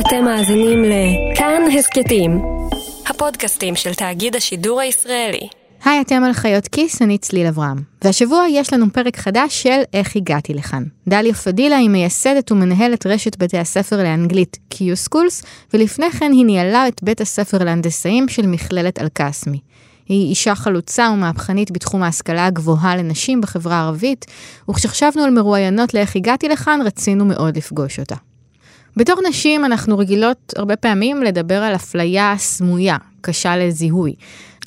אתם מאזינים לכאן הסכתים, הפודקאסטים של תאגיד השידור הישראלי. היי, אתם על חיות כיס, אני צליל אברהם. והשבוע יש לנו פרק חדש של איך הגעתי לכאן. דליה פדילה היא מייסדת ומנהלת רשת בתי הספר לאנגלית Q-Schools, ולפני כן היא ניהלה את בית הספר להנדסאים של מכללת אלקסמי. היא אישה חלוצה ומהפכנית בתחום ההשכלה הגבוהה לנשים בחברה הערבית, וכשחשבנו על מרואיינות לאיך הגעתי לכאן, רצינו מאוד לפגוש אותה. בתור נשים אנחנו רגילות הרבה פעמים לדבר על אפליה סמויה, קשה לזיהוי.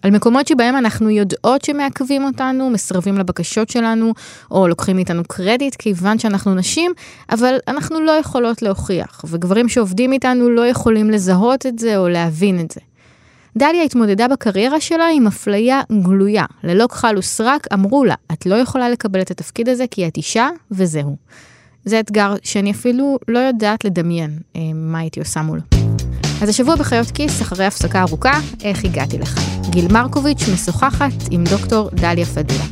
על מקומות שבהם אנחנו יודעות שמעכבים אותנו, מסרבים לבקשות שלנו, או לוקחים מאיתנו קרדיט כיוון שאנחנו נשים, אבל אנחנו לא יכולות להוכיח, וגברים שעובדים איתנו לא יכולים לזהות את זה או להבין את זה. דליה התמודדה בקריירה שלה עם אפליה גלויה. ללא כחל וסרק אמרו לה, את לא יכולה לקבל את התפקיד הזה כי את אישה, וזהו. זה אתגר שאני אפילו לא יודעת לדמיין אה, מה הייתי עושה מולו. אז השבוע בחיות כיס, אחרי הפסקה ארוכה, איך הגעתי לכאן. גיל מרקוביץ' משוחחת עם דוקטור דליה פדילה.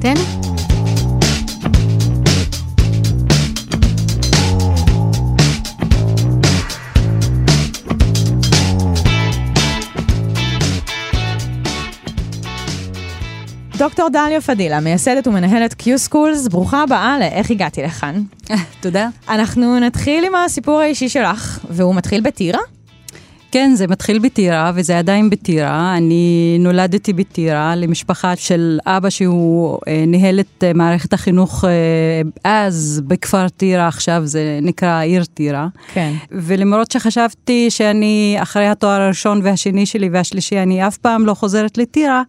תהנו. דוקטור דליה פדילה, מייסדת ומנהלת Q-Schools, ברוכה הבאה ל"איך הגעתי לכאן". תודה. אנחנו נתחיל עם הסיפור האישי שלך, והוא מתחיל בטירה? כן, זה מתחיל בטירה, וזה עדיין בטירה. אני נולדתי בטירה למשפחה של אבא שהוא אה, ניהל את אה, מערכת החינוך אה, אז בכפר טירה, עכשיו זה נקרא העיר טירה. כן. ולמרות שחשבתי שאני, אחרי התואר הראשון והשני שלי והשלישי, אני אף פעם לא חוזרת לטירה,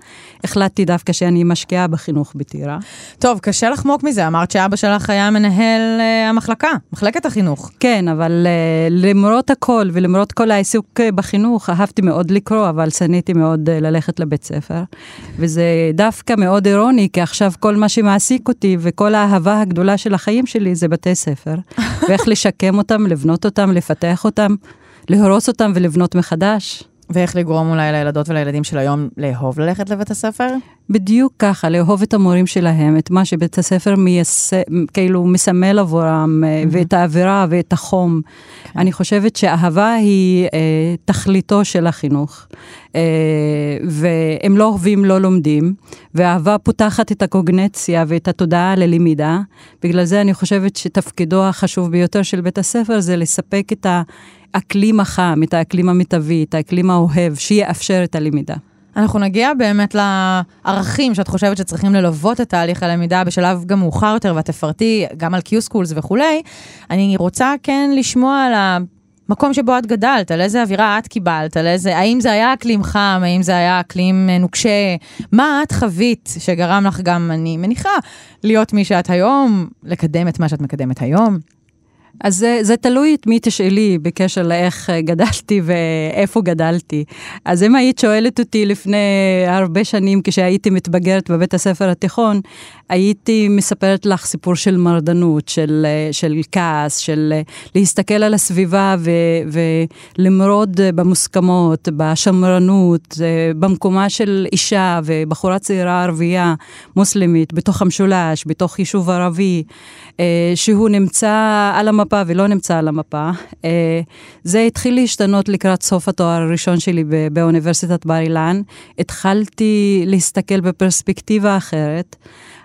החלטתי דווקא שאני משקיעה בחינוך בטירה. טוב, קשה לחמוק מזה, אמרת שאבא שלך היה מנהל אה, המחלקה, מחלקת החינוך. כן, אבל אה, למרות הכל ולמרות כל העיסוק אה, בחינוך, אהבתי מאוד לקרוא, אבל שנאתי מאוד אה, ללכת לבית ספר. וזה דווקא מאוד אירוני, כי עכשיו כל מה שמעסיק אותי וכל האהבה הגדולה של החיים שלי זה בתי ספר. ואיך לשקם אותם, לבנות אותם, לפתח אותם, להרוס אותם ולבנות מחדש. ואיך לגרום אולי לילדות ולילדים של היום לאהוב ללכת לבית הספר? בדיוק ככה, לאהוב את המורים שלהם, את מה שבית הספר מייס... כאילו מסמל עבורם, mm-hmm. ואת האווירה ואת החום. Okay. כן. אני חושבת שאהבה היא אה, תכליתו של החינוך. אה, והם לא אוהבים, לא לומדים, ואהבה פותחת את הקוגנציה ואת התודעה ללמידה. בגלל זה אני חושבת שתפקידו החשוב ביותר של בית הספר זה לספק את ה... האקלים החם, את האקלים המיטבי, את האקלים האוהב, שיאפשר את הלמידה. אנחנו נגיע באמת לערכים שאת חושבת שצריכים ללוות את תהליך הלמידה בשלב גם מאוחר יותר, ואת תפרטי גם על Q-Schools וכולי. אני רוצה כן לשמוע על המקום שבו את גדלת, על איזה אווירה את קיבלת, על איזה, האם זה היה אקלים חם, האם זה היה אקלים נוקשה, מה את חווית שגרם לך גם, אני מניחה, להיות מי שאת היום, לקדם את מה שאת מקדמת היום? אז זה, זה תלוי את מי תשאלי בקשר לאיך אה, גדלתי ואיפה גדלתי. אז אם היית שואלת אותי לפני הרבה שנים, כשהייתי מתבגרת בבית הספר התיכון, הייתי מספרת לך סיפור של מרדנות, של, אה, של כעס, של אה, להסתכל על הסביבה ו, ולמרוד במוסכמות, בשמרנות, במקומה של אישה ובחורה צעירה ערבייה מוסלמית, בתוך המשולש, בתוך יישוב ערבי, שהוא נמצא על המפה. ולא נמצא על המפה. אה, זה התחיל להשתנות לקראת סוף התואר הראשון שלי באוניברסיטת בר אילן. התחלתי להסתכל בפרספקטיבה אחרת.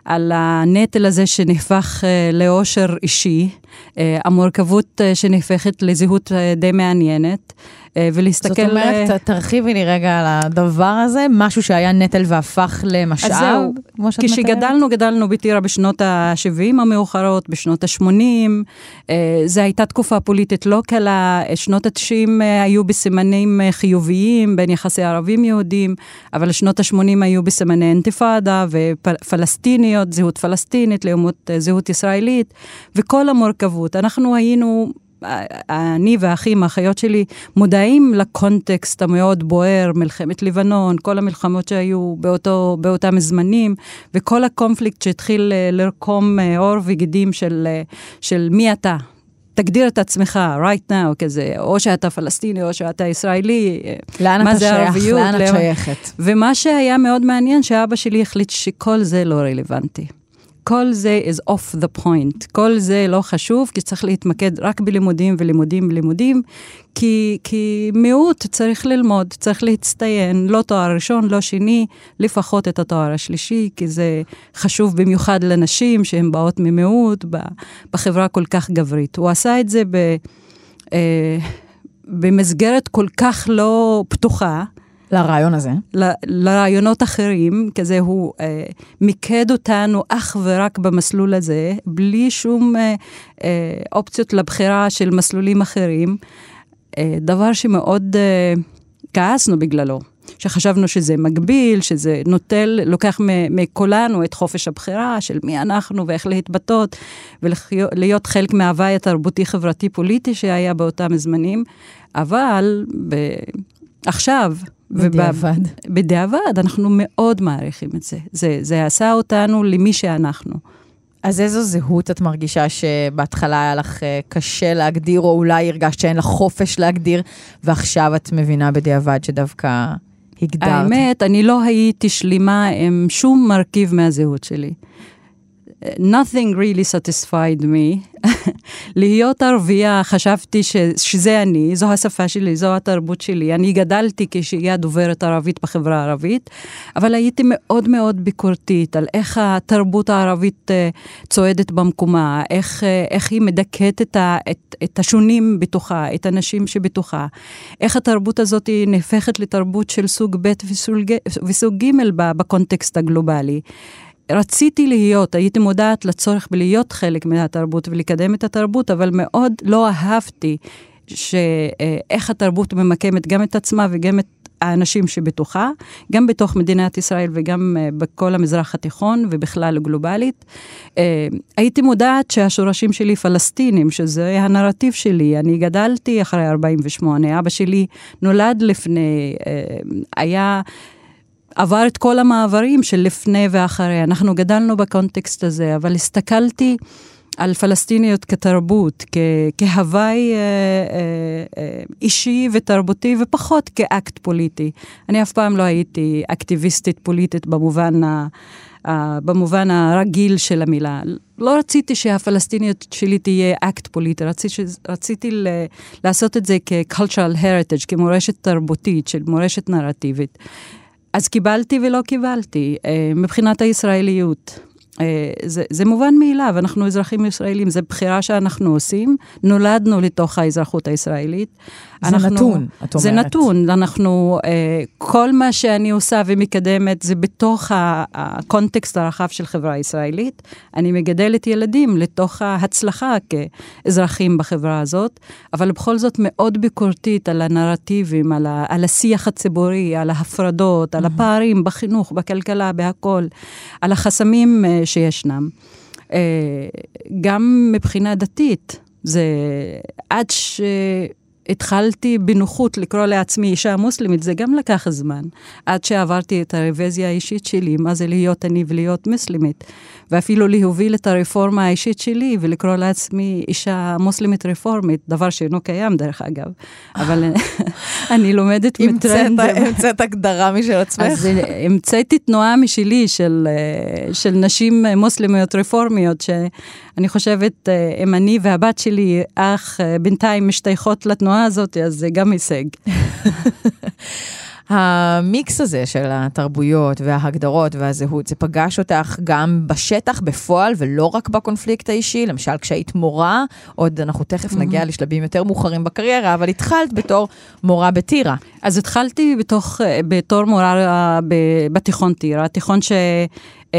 על הנטל הזה שנהפך uh, לאושר אישי, המורכבות שנהפכת לזהות די מעניינת. אה, ולהסתכל... זאת אומרת, uh, תרחיבי לי רגע על הדבר הזה, משהו שהיה נטל והפך למשאב, אז זהו, כמו שאת מתארת? כשגדלנו, גדלנו בטירה בשנות ה-70 המאוחרות, בשנות ה-80. Uh, זו הייתה תקופה פוליטית לא קלה, שנות ה-90 uh, היו בסימנים חיוביים בין יחסי ערבים-יהודים, אבל שנות ה-80 היו בסימני אינתיפאדה ופלסטיניות, זהות פלסטינית לעומת זהות ישראלית, וכל המורכבות. אנחנו היינו... אני והאחים, האחיות שלי, מודעים לקונטקסט המאוד בוער, מלחמת לבנון, כל המלחמות שהיו באותו, באותם זמנים, וכל הקונפליקט שהתחיל אה, לרקום אה, עור וגידים של, אה, של מי אתה. תגדיר את עצמך right now כזה, או שאתה פלסטיני או שאתה ישראלי. לאן אתה שייך? ערביות, לאן את שייכת? ומה שהיה מאוד מעניין, שאבא שלי החליט שכל זה לא רלוונטי. כל זה is off the point. כל זה לא חשוב, כי צריך להתמקד רק בלימודים ולימודים ולימודים, כי, כי מיעוט צריך ללמוד, צריך להצטיין, לא תואר ראשון, לא שני, לפחות את התואר השלישי, כי זה חשוב במיוחד לנשים שהן באות ממיעוט בחברה כל כך גברית. הוא עשה את זה ב... אה, במסגרת כל כך לא פתוחה. לרעיון הזה? ל, לרעיונות אחרים, כזה הוא אה, מיקד אותנו אך ורק במסלול הזה, בלי שום אה, אה, אופציות לבחירה של מסלולים אחרים, אה, דבר שמאוד אה, כעסנו בגללו. שחשבנו שזה מגביל, שזה נוטל, לוקח מכולנו את חופש הבחירה של מי אנחנו ואיך להתבטאות, ולהיות חלק מההוואי התרבותי-חברתי-פוליטי שהיה באותם זמנים. אבל ב... עכשיו, בדיעבד. בדיעבד, אנחנו מאוד מעריכים את זה. זה. זה עשה אותנו למי שאנחנו. אז איזו זהות את מרגישה שבהתחלה היה לך אה, קשה להגדיר, או אולי הרגשת שאין לך חופש להגדיר, ועכשיו את מבינה בדיעבד שדווקא הגדרת? האמת, אני לא הייתי שלמה עם שום מרכיב מהזהות שלי. Nothing really satisfied me. להיות ערבייה, חשבתי ש, שזה אני, זו השפה שלי, זו התרבות שלי. אני גדלתי כשהיא דוברת ערבית בחברה הערבית, אבל הייתי מאוד מאוד ביקורתית על איך התרבות הערבית uh, צועדת במקומה, איך, uh, איך היא מדכאת את, את, את השונים בתוכה, את הנשים שבתוכה, איך התרבות הזאת נהפכת לתרבות של סוג ב' וסוג, וסוג ג' בקונטקסט הגלובלי. רציתי להיות, הייתי מודעת לצורך בלהיות חלק מהתרבות ולקדם את התרבות, אבל מאוד לא אהבתי שאיך התרבות ממקמת גם את עצמה וגם את האנשים שבתוכה, גם בתוך מדינת ישראל וגם uh, בכל המזרח התיכון ובכלל גלובלית. Uh, הייתי מודעת שהשורשים שלי פלסטינים, שזה הנרטיב שלי. אני גדלתי אחרי 48, אבא שלי נולד לפני, היה... עבר את כל המעברים של לפני ואחרי. אנחנו גדלנו בקונטקסט הזה, אבל הסתכלתי על פלסטיניות כתרבות, כ- כהוואי אה, אה, אה, אישי ותרבותי, ופחות כאקט פוליטי. אני אף פעם לא הייתי אקטיביסטית פוליטית במובן ה... Uh, במובן הרגיל של המילה. לא רציתי שהפלסטיניות שלי תהיה אקט פוליטי, רציתי, רציתי ל, לעשות את זה כ-cultural heritage, כמורשת תרבותית, של מורשת נרטיבית. אז קיבלתי ולא קיבלתי, אה, מבחינת הישראליות. אה, זה, זה מובן מאליו, אנחנו אזרחים ישראלים, זו בחירה שאנחנו עושים, נולדנו לתוך האזרחות הישראלית. זה אנחנו, נתון, את אומרת. זה נתון, אנחנו, אה, כל מה שאני עושה ומקדמת זה בתוך הקונטקסט הרחב של חברה ישראלית. אני מגדלת ילדים לתוך ההצלחה כאזרחים בחברה הזאת, אבל בכל זאת מאוד ביקורתית על הנרטיבים, על, ה, על השיח הציבורי, על ההפרדות, על הפערים בחינוך, בכלכלה, בהכול, על החסמים אה, שישנם. אה, גם מבחינה דתית, זה עד ש... התחלתי בנוחות לקרוא לעצמי אישה מוסלמית, זה גם לקח זמן, עד שעברתי את הרוויזיה האישית שלי, מה זה להיות אני ולהיות מוסלמית. ואפילו להוביל את הרפורמה האישית שלי ולקרוא לעצמי אישה מוסלמית רפורמית, דבר שאינו קיים דרך אגב, אבל אני לומדת מטרנד. המצאת הגדרה משל עצמך? אז המצאתי תנועה משלי של, אה, של נשים מוסלמיות רפורמיות, שאני חושבת, אה, אם אני והבת שלי אך אה, בינתיים משתייכות לתנועה הזאת, אז זה גם הישג. המיקס הזה של התרבויות וההגדרות והזהות, זה פגש אותך גם בשטח, בפועל, ולא רק בקונפליקט האישי? למשל, כשהיית מורה, עוד אנחנו תכף mm-hmm. נגיע לשלבים יותר מאוחרים בקריירה, אבל התחלת בתור מורה בטירה. אז התחלתי בתוך, בתור מורה אה, בתיכון טירה, תיכון ש... Uh,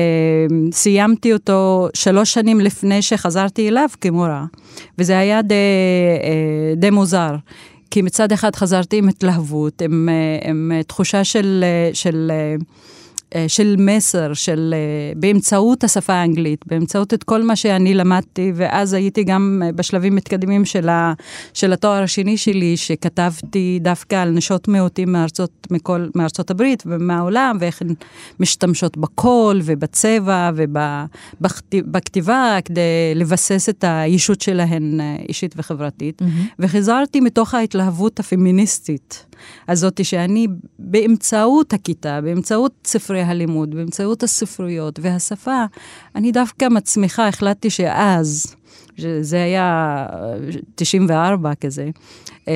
סיימתי אותו שלוש שנים לפני שחזרתי אליו כמורה, וזה היה די, די מוזר. כי מצד אחד חזרתי עם התלהבות, עם, אה, עם תחושה של, אה, של אה, של מסר, של אה, באמצעות השפה האנגלית, באמצעות את כל מה שאני למדתי, ואז הייתי גם אה, בשלבים מתקדמים של, ה, של התואר השני שלי, שכתבתי דווקא על נשות מיעוטים מארצות, מכל, מארצות הברית ומהעולם, ואיך הן משתמשות בקול ובצבע ובכתיבה, כדי לבסס את הישות שלהן אישית וחברתית. Mm-hmm. וחזרתי מתוך ההתלהבות הפמיניסטית הזאת, שאני באמצעות הכיתה, באמצעות ספרי ספרי הלימוד, באמצעות הספרויות והשפה, אני דווקא מצמיחה, החלטתי שאז, זה היה 94 כזה,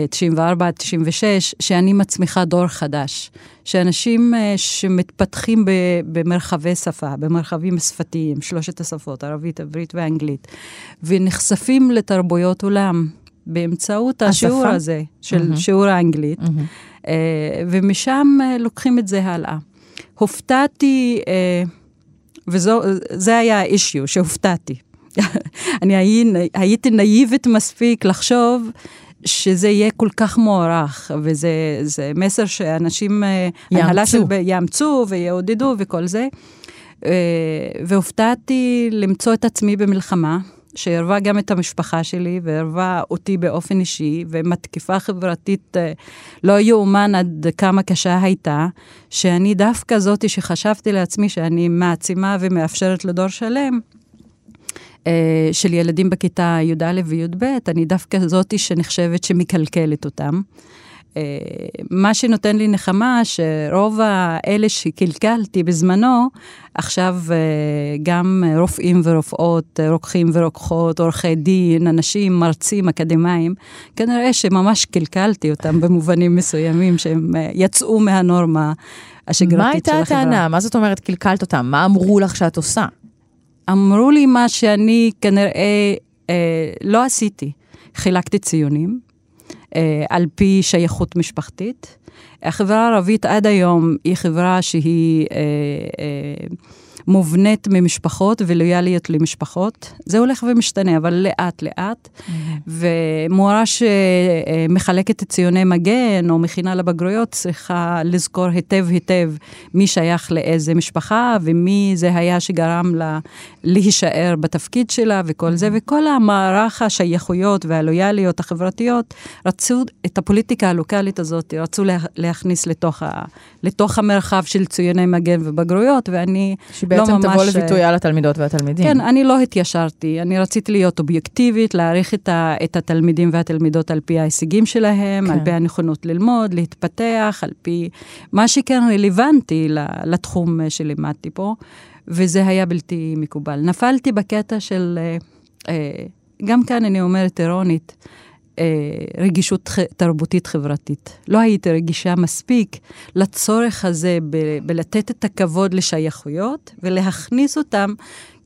94 עד 96, שאני מצמיחה דור חדש. שאנשים שמתפתחים במרחבי שפה, במרחבים שפתיים, שלושת השפות, ערבית, עברית ואנגלית, ונחשפים לתרבויות עולם באמצעות השפה? השיעור הזה, של mm-hmm. שיעור האנגלית, mm-hmm. ומשם לוקחים את זה הלאה. הופתעתי, וזה היה האישיו, שהופתעתי. אני הייתי נאיבית מספיק לחשוב שזה יהיה כל כך מוערך, וזה מסר שאנשים, אה, יאמצו. יאמצו ויעודדו וכל זה. אה, והופתעתי למצוא את עצמי במלחמה, שערבה גם את המשפחה שלי וערבה אותי באופן אישי, ומתקיפה חברתית אה, לא יאומן עד כמה קשה הייתה, שאני דווקא זאתי שחשבתי לעצמי שאני מעצימה ומאפשרת לדור שלם, אה, של ילדים בכיתה י"א וי"ב, אני דווקא זאתי שנחשבת שמקלקלת אותם. אה, מה שנותן לי נחמה, שרוב האלה שקלקלתי בזמנו, עכשיו אה, גם רופאים ורופאות, רוקחים ורוקחות, עורכי דין, אנשים, מרצים, אקדמאים, כנראה שממש קלקלתי אותם במובנים מסוימים, שהם יצאו מהנורמה השגרתית של החברה. מה הייתה הטענה? מה זאת אומרת קלקלת אותם? מה אמרו לך שאת עושה? אמרו לי מה שאני כנראה אה, לא עשיתי. חילקתי ציונים אה, על פי שייכות משפחתית. החברה הערבית עד היום היא חברה שהיא... אה, אה, מובנית ממשפחות ולויאליות למשפחות. זה הולך ומשתנה, אבל לאט-לאט. Mm-hmm. ומורה שמחלקת את ציוני מגן או מכינה לבגרויות צריכה לזכור היטב היטב מי שייך לאיזה משפחה ומי זה היה שגרם לה להישאר בתפקיד שלה וכל זה, וכל המערך השייכויות והלויאליות החברתיות רצו את הפוליטיקה הלוקאלית הזאת, רצו להכניס לתוך, ה, לתוך המרחב של ציוני מגן ובגרויות, ואני לא ממש... תבוא לביטוי על התלמידות והתלמידים. כן, אני לא התיישרתי, אני רציתי להיות אובייקטיבית, להעריך את, ה, את התלמידים והתלמידות על פי ההישגים שלהם, כן. על פי הנכונות ללמוד, להתפתח, על פי מה שכן רלוונטי לתחום שלימדתי פה. וזה היה בלתי מקובל. נפלתי בקטע של, אה, אה, גם כאן אני אומרת אירונית, אה, רגישות תרבותית חברתית. לא הייתי רגישה מספיק לצורך הזה ב- בלתת את הכבוד לשייכויות ולהכניס אותם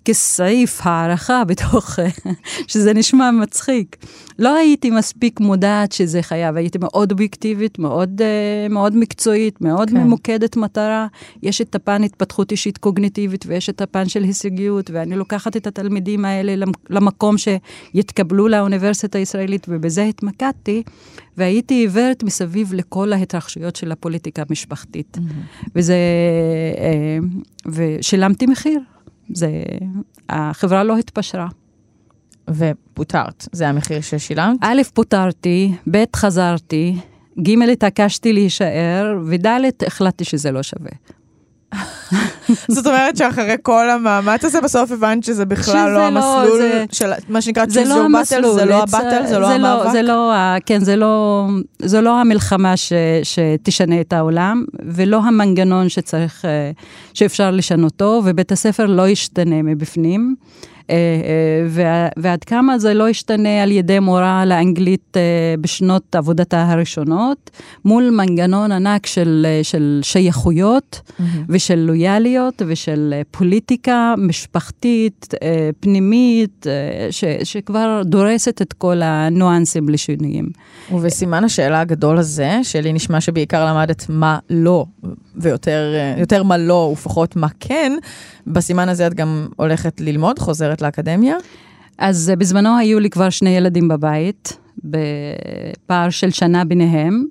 כסעיף הערכה בתוך, שזה נשמע מצחיק. לא הייתי מספיק מודעת שזה חייב, הייתי מאוד אובייקטיבית, מאוד, uh, מאוד מקצועית, מאוד כן. ממוקדת מטרה. יש את הפן התפתחות אישית קוגניטיבית ויש את הפן של הישגיות, ואני לוקחת את התלמידים האלה למקום שיתקבלו לאוניברסיטה הישראלית, ובזה התמקדתי. והייתי עיוורת מסביב לכל ההתרחשויות של הפוליטיקה המשפחתית. Mm-hmm. וזה, אה, ושילמתי מחיר. זה, החברה לא התפשרה. ופוטרת, זה המחיר ששילמת? א', פוטרתי, ב', חזרתי, ג', התעקשתי להישאר, וד', החלטתי שזה לא שווה. זאת אומרת שאחרי כל המאמץ הזה, בסוף הבנת שזה בכלל לא, לא המסלול זה, של מה שנקרא choose לא battle, זה לא הבטל, זה לא המאבק? זה לא, כן, זה לא, זה לא המלחמה ש, שתשנה את העולם, ולא המנגנון שצריך, אה, שאפשר לשנותו, ובית הספר לא ישתנה מבפנים. אה, אה, ועד כמה זה לא ישתנה על ידי מורה לאנגלית אה, בשנות עבודתה הראשונות, מול מנגנון ענק של, של שייכויות mm-hmm. ושל לויאליות ושל פוליטיקה משפחתית, פנימית, ש, שכבר דורסת את כל הניואנסים לשינויים. ובסימן השאלה הגדול הזה, שלי נשמע שבעיקר למדת מה לא, ויותר מה לא ופחות מה כן, בסימן הזה את גם הולכת ללמוד, חוזרת לאקדמיה? אז אה, בזמנו היו לי כבר שני ילדים בבית, בפער של שנה ביניהם,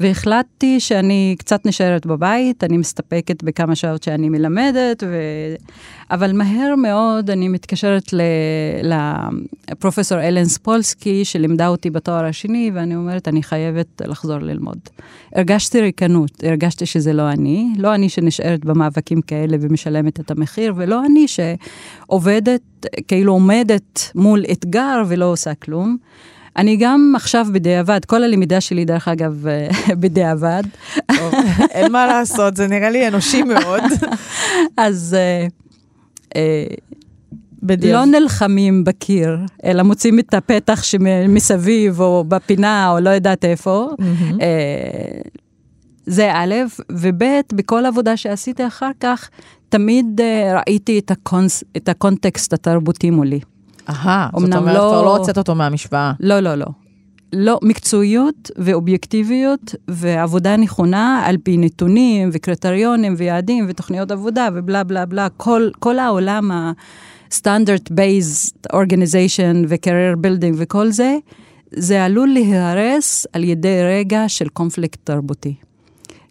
והחלטתי שאני קצת נשארת בבית, אני מסתפקת בכמה שעות שאני מלמדת, ו... אבל מהר מאוד אני מתקשרת לפרופסור אלן ספולסקי, שלימדה אותי בתואר השני, ואני אומרת, אני חייבת לחזור ללמוד. הרגשתי ריקנות, הרגשתי שזה לא אני, לא אני שנשארת במאבקים כאלה ומשלמת את המחיר, ולא אני שעובדת, כאילו עומדת מול אתגר ולא עושה כלום. אני גם עכשיו בדיעבד, כל הלמידה שלי, דרך אגב, אה, בדיעבד. טוב, אין מה לעשות, זה נראה לי אנושי מאוד. אז אה, אה, בדיעבד. לא נלחמים בקיר, אלא מוצאים את הפתח שמסביב, או בפינה, או לא יודעת איפה. אה, זה א', וב', בכל עבודה שעשיתי אחר כך, תמיד ראיתי את, הקונס, את הקונטקסט התרבותי מולי. אהה, זאת אומרת, לא- כבר לא הוצאת אותו מהמשוואה. לא, לא, לא. לא, מקצועיות ואובייקטיביות ועבודה נכונה על פי נתונים וקריטריונים ויעדים ותוכניות עבודה ובלה בלה בלה, כל, כל העולם ה-standard-based organization ו-career building וכל זה, זה עלול להיהרס על ידי רגע של קונפליקט תרבותי.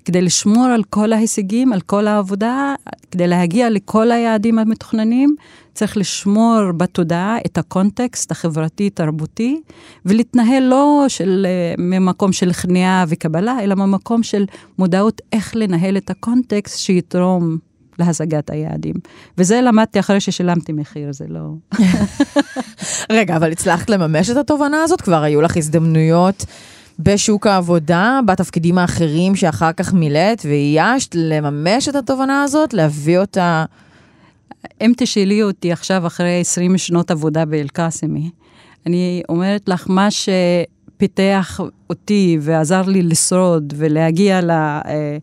כדי לשמור על כל ההישגים, על כל העבודה, כדי להגיע לכל היעדים המתוכננים, צריך לשמור בתודעה את הקונטקסט החברתי-תרבותי, ולהתנהל לא של, אה, ממקום של כניעה וקבלה, אלא ממקום של מודעות איך לנהל את הקונטקסט שיתרום להשגת היעדים. וזה למדתי אחרי ששילמתי מחיר, זה לא... רגע, אבל הצלחת לממש את התובנה הזאת? כבר היו לך הזדמנויות בשוק העבודה, בתפקידים האחרים שאחר כך מילאת ואיישת, לממש את התובנה הזאת, להביא אותה... אם תשאלי אותי עכשיו, אחרי 20 שנות עבודה באל-קאסמי, אני אומרת לך, מה שפיתח אותי ועזר לי לשרוד ולהגיע ל... אה,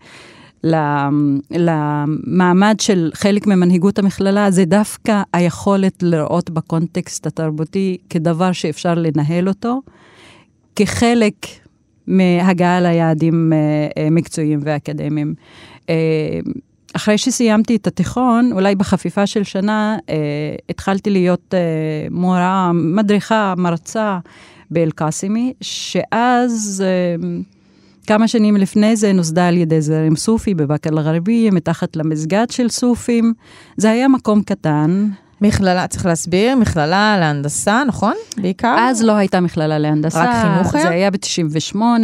ל- למעמד של חלק ממנהיגות המכללה, זה דווקא היכולת לראות בקונטקסט התרבותי כדבר שאפשר לנהל אותו, כחלק מהגעה ליעדים אה, אה, מקצועיים ואקדמיים. אה, אחרי שסיימתי את התיכון, אולי בחפיפה של שנה, התחלתי להיות מורה, מדריכה, מרצה באל-קאסימי, שאז, כמה שנים לפני זה, נוסדה על ידי זרם סופי בבאקה אל-גרבייה, מתחת למסגד של סופים. זה היה מקום קטן. מכללה, צריך להסביר, מכללה להנדסה, נכון? בעיקר? אז לא הייתה מכללה להנדסה. רק חינוך היה? זה היה ב-98, אה,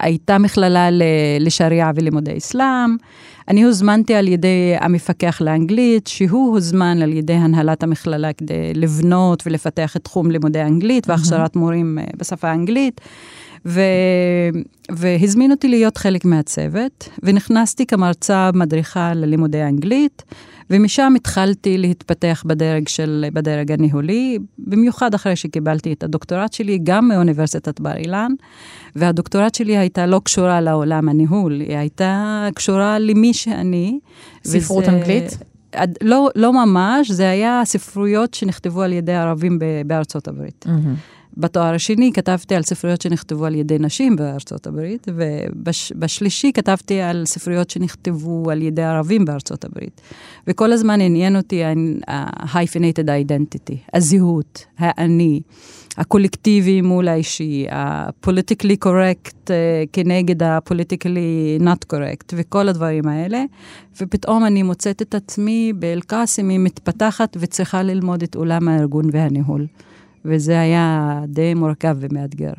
הייתה מכללה ל- לשריעה ולימודי אסלאם. אני הוזמנתי על ידי המפקח לאנגלית, שהוא הוזמן על ידי הנהלת המכללה כדי לבנות ולפתח את תחום לימודי האנגלית והכשרת מורים אה, בשפה האנגלית. ו... והזמין אותי להיות חלק מהצוות, ונכנסתי כמרצה מדריכה ללימודי האנגלית, ומשם התחלתי להתפתח בדרג, של, בדרג הניהולי, במיוחד אחרי שקיבלתי את הדוקטורט שלי, גם מאוניברסיטת בר אילן, והדוקטורט שלי הייתה לא קשורה לעולם הניהול, היא הייתה קשורה למי שאני. ספרות וזה- אנגלית? לא, לא ממש, זה היה ספרויות שנכתבו על ידי ערבים בארצות הברית. מהמם. בתואר השני כתבתי על ספריות שנכתבו על ידי נשים בארצות הברית, ובשלישי כתבתי על ספריות שנכתבו על ידי ערבים בארצות הברית. וכל הזמן עניין אותי ה-hyphenated identity, הזהות, האני, הקולקטיבי מול האישי, ה-politically correct uh, כנגד ה-politically not correct, וכל הדברים האלה. ופתאום אני מוצאת את עצמי באל-קאסמי מתפתחת וצריכה ללמוד את עולם הארגון והניהול. וזה היה די מורכב ומאתגר.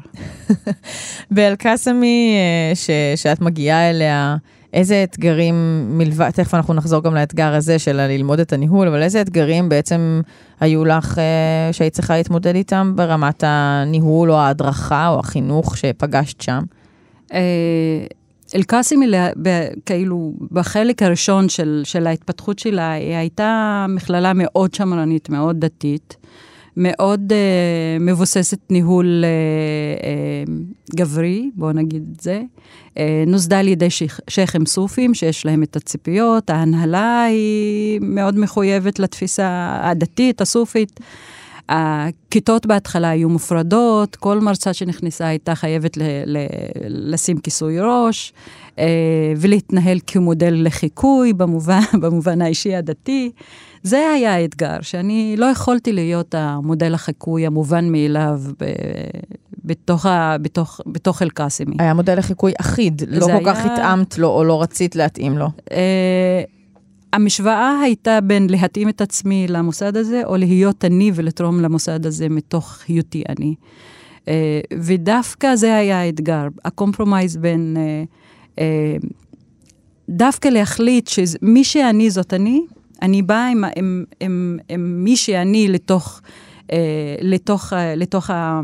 באל-קאסמי, אה, שאת מגיעה אליה, איזה אתגרים מלבד, תכף אנחנו נחזור גם לאתגר הזה של ללמוד את הניהול, אבל איזה אתגרים בעצם היו לך אה, שהיית צריכה להתמודד איתם ברמת הניהול או ההדרכה או החינוך שפגשת שם? אה, אל-קאסם, כאילו, בחלק הראשון של, של ההתפתחות שלה, היא הייתה מכללה מאוד שמרנית, מאוד דתית, מאוד אה, מבוססת ניהול אה, אה, גברי, בואו נגיד את זה. אה, נוסדה על ידי שייח, שייחים סופים, שיש להם את הציפיות, ההנהלה היא מאוד מחויבת לתפיסה הדתית, הסופית. הכיתות בהתחלה היו מופרדות, כל מרצה שנכנסה הייתה חייבת ל- ל- לשים כיסוי ראש אה, ולהתנהל כמודל לחיקוי במובן, במובן האישי הדתי. זה היה האתגר, שאני לא יכולתי להיות המודל החיקוי המובן מאליו ב- בתוך, ה- בתוך, בתוך אל-קאסמי. היה מודל לחיקוי אחיד, לא כל כך היה- התאמת לו או לא רצית להתאים לו. אה, המשוואה הייתה בין להתאים את עצמי למוסד הזה, או להיות אני ולתרום למוסד הזה מתוך היותי אני. אה, ודווקא זה היה האתגר, ה compromise בין... אה, אה, דווקא להחליט שמי שאני זאת אני, אני באה עם, עם, עם, עם מי שאני לתוך, אה, לתוך, אה, לתוך ה...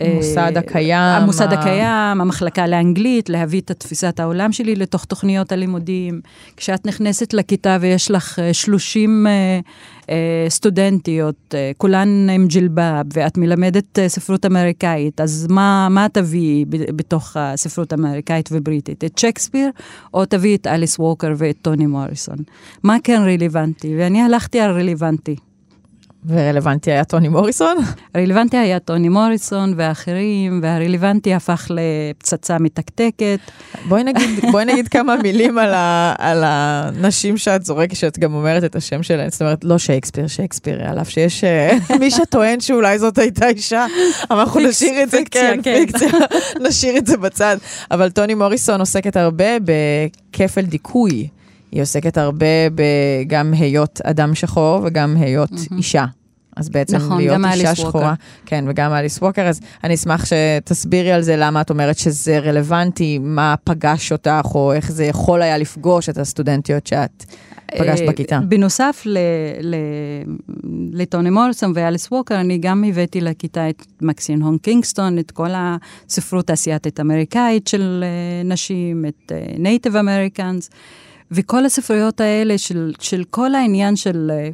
המוסד אה, הקיים. המוסד הקיים, המחלקה לאנגלית, להביא את תפיסת העולם שלי לתוך תוכניות הלימודים. כשאת נכנסת לכיתה ויש לך אה, 30 אה, אה, סטודנטיות, כולן עם ג'ילבאב, ואת מלמדת ספרות אמריקאית, אז מה, מה תביאי בתוך הספרות האמריקאית ובריטית? את שייקספיר, או תביאי את אליס ווקר ואת טוני מוריסון? מה כן רלוונטי? ואני הלכתי על רלוונטי. ורלוונטי היה טוני מוריסון? הרלוונטי היה טוני מוריסון ואחרים, והרלוונטי הפך לפצצה מתקתקת. בואי נגיד, בואי נגיד כמה מילים על, ה, על הנשים שאת זורקת, שאת גם אומרת את השם שלהן, זאת אומרת, לא שייקספיר, שייקספיר, על אף שיש אה, מי שטוען שאולי זאת הייתה אישה, אבל אנחנו נשאיר את זה, כן, כן. פיקציה, נשאיר את זה בצד. אבל טוני מוריסון עוסקת הרבה בכפל דיכוי. היא עוסקת הרבה בגם היות אדם שחור וגם היות אישה. אז בעצם נכון, להיות גם אישה אליס ווקר. שחורה. כן, וגם אליס ווקר, אז אני אשמח שתסבירי על זה למה את אומרת שזה רלוונטי, מה פגש אותך, או איך זה יכול היה לפגוש את הסטודנטיות שאת פגשת אה, בכיתה. בנוסף ל- ל- לטוני מוריסון ואליס ווקר, אני גם הבאתי לכיתה את מקסין הון קינגסטון, את כל הספרות האסייתית אמריקאית של אה, נשים, את Native Americans, וכל הספרויות האלה של, של כל העניין של אה,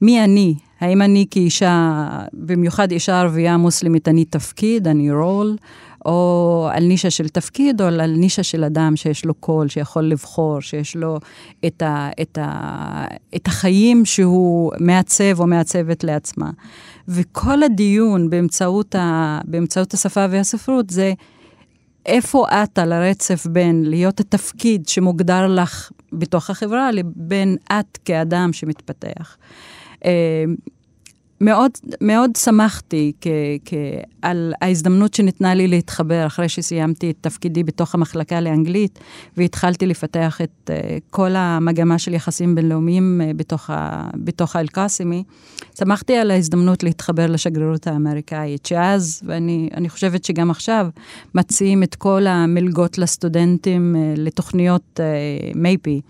מי אני, האם אני כאישה, במיוחד אישה ערבייה מוסלמית, אני תפקיד, אני רול, או על נישה של תפקיד, או על נישה של אדם שיש לו קול, שיכול לבחור, שיש לו את, ה, את, ה, את החיים שהוא מעצב או מעצבת לעצמה. וכל הדיון באמצעות, ה, באמצעות השפה והספרות זה איפה את על הרצף בין להיות התפקיד שמוגדר לך בתוך החברה, לבין את כאדם שמתפתח. אה, מאוד, מאוד שמחתי כ, כ, על ההזדמנות שניתנה לי להתחבר אחרי שסיימתי את תפקידי בתוך המחלקה לאנגלית והתחלתי לפתח את uh, כל המגמה של יחסים בינלאומיים uh, בתוך, בתוך האל-קאסימי. שמחתי על ההזדמנות להתחבר לשגרירות האמריקאית, שאז, ואני אני חושבת שגם עכשיו, מציעים את כל המלגות לסטודנטים uh, לתוכניות מייפי.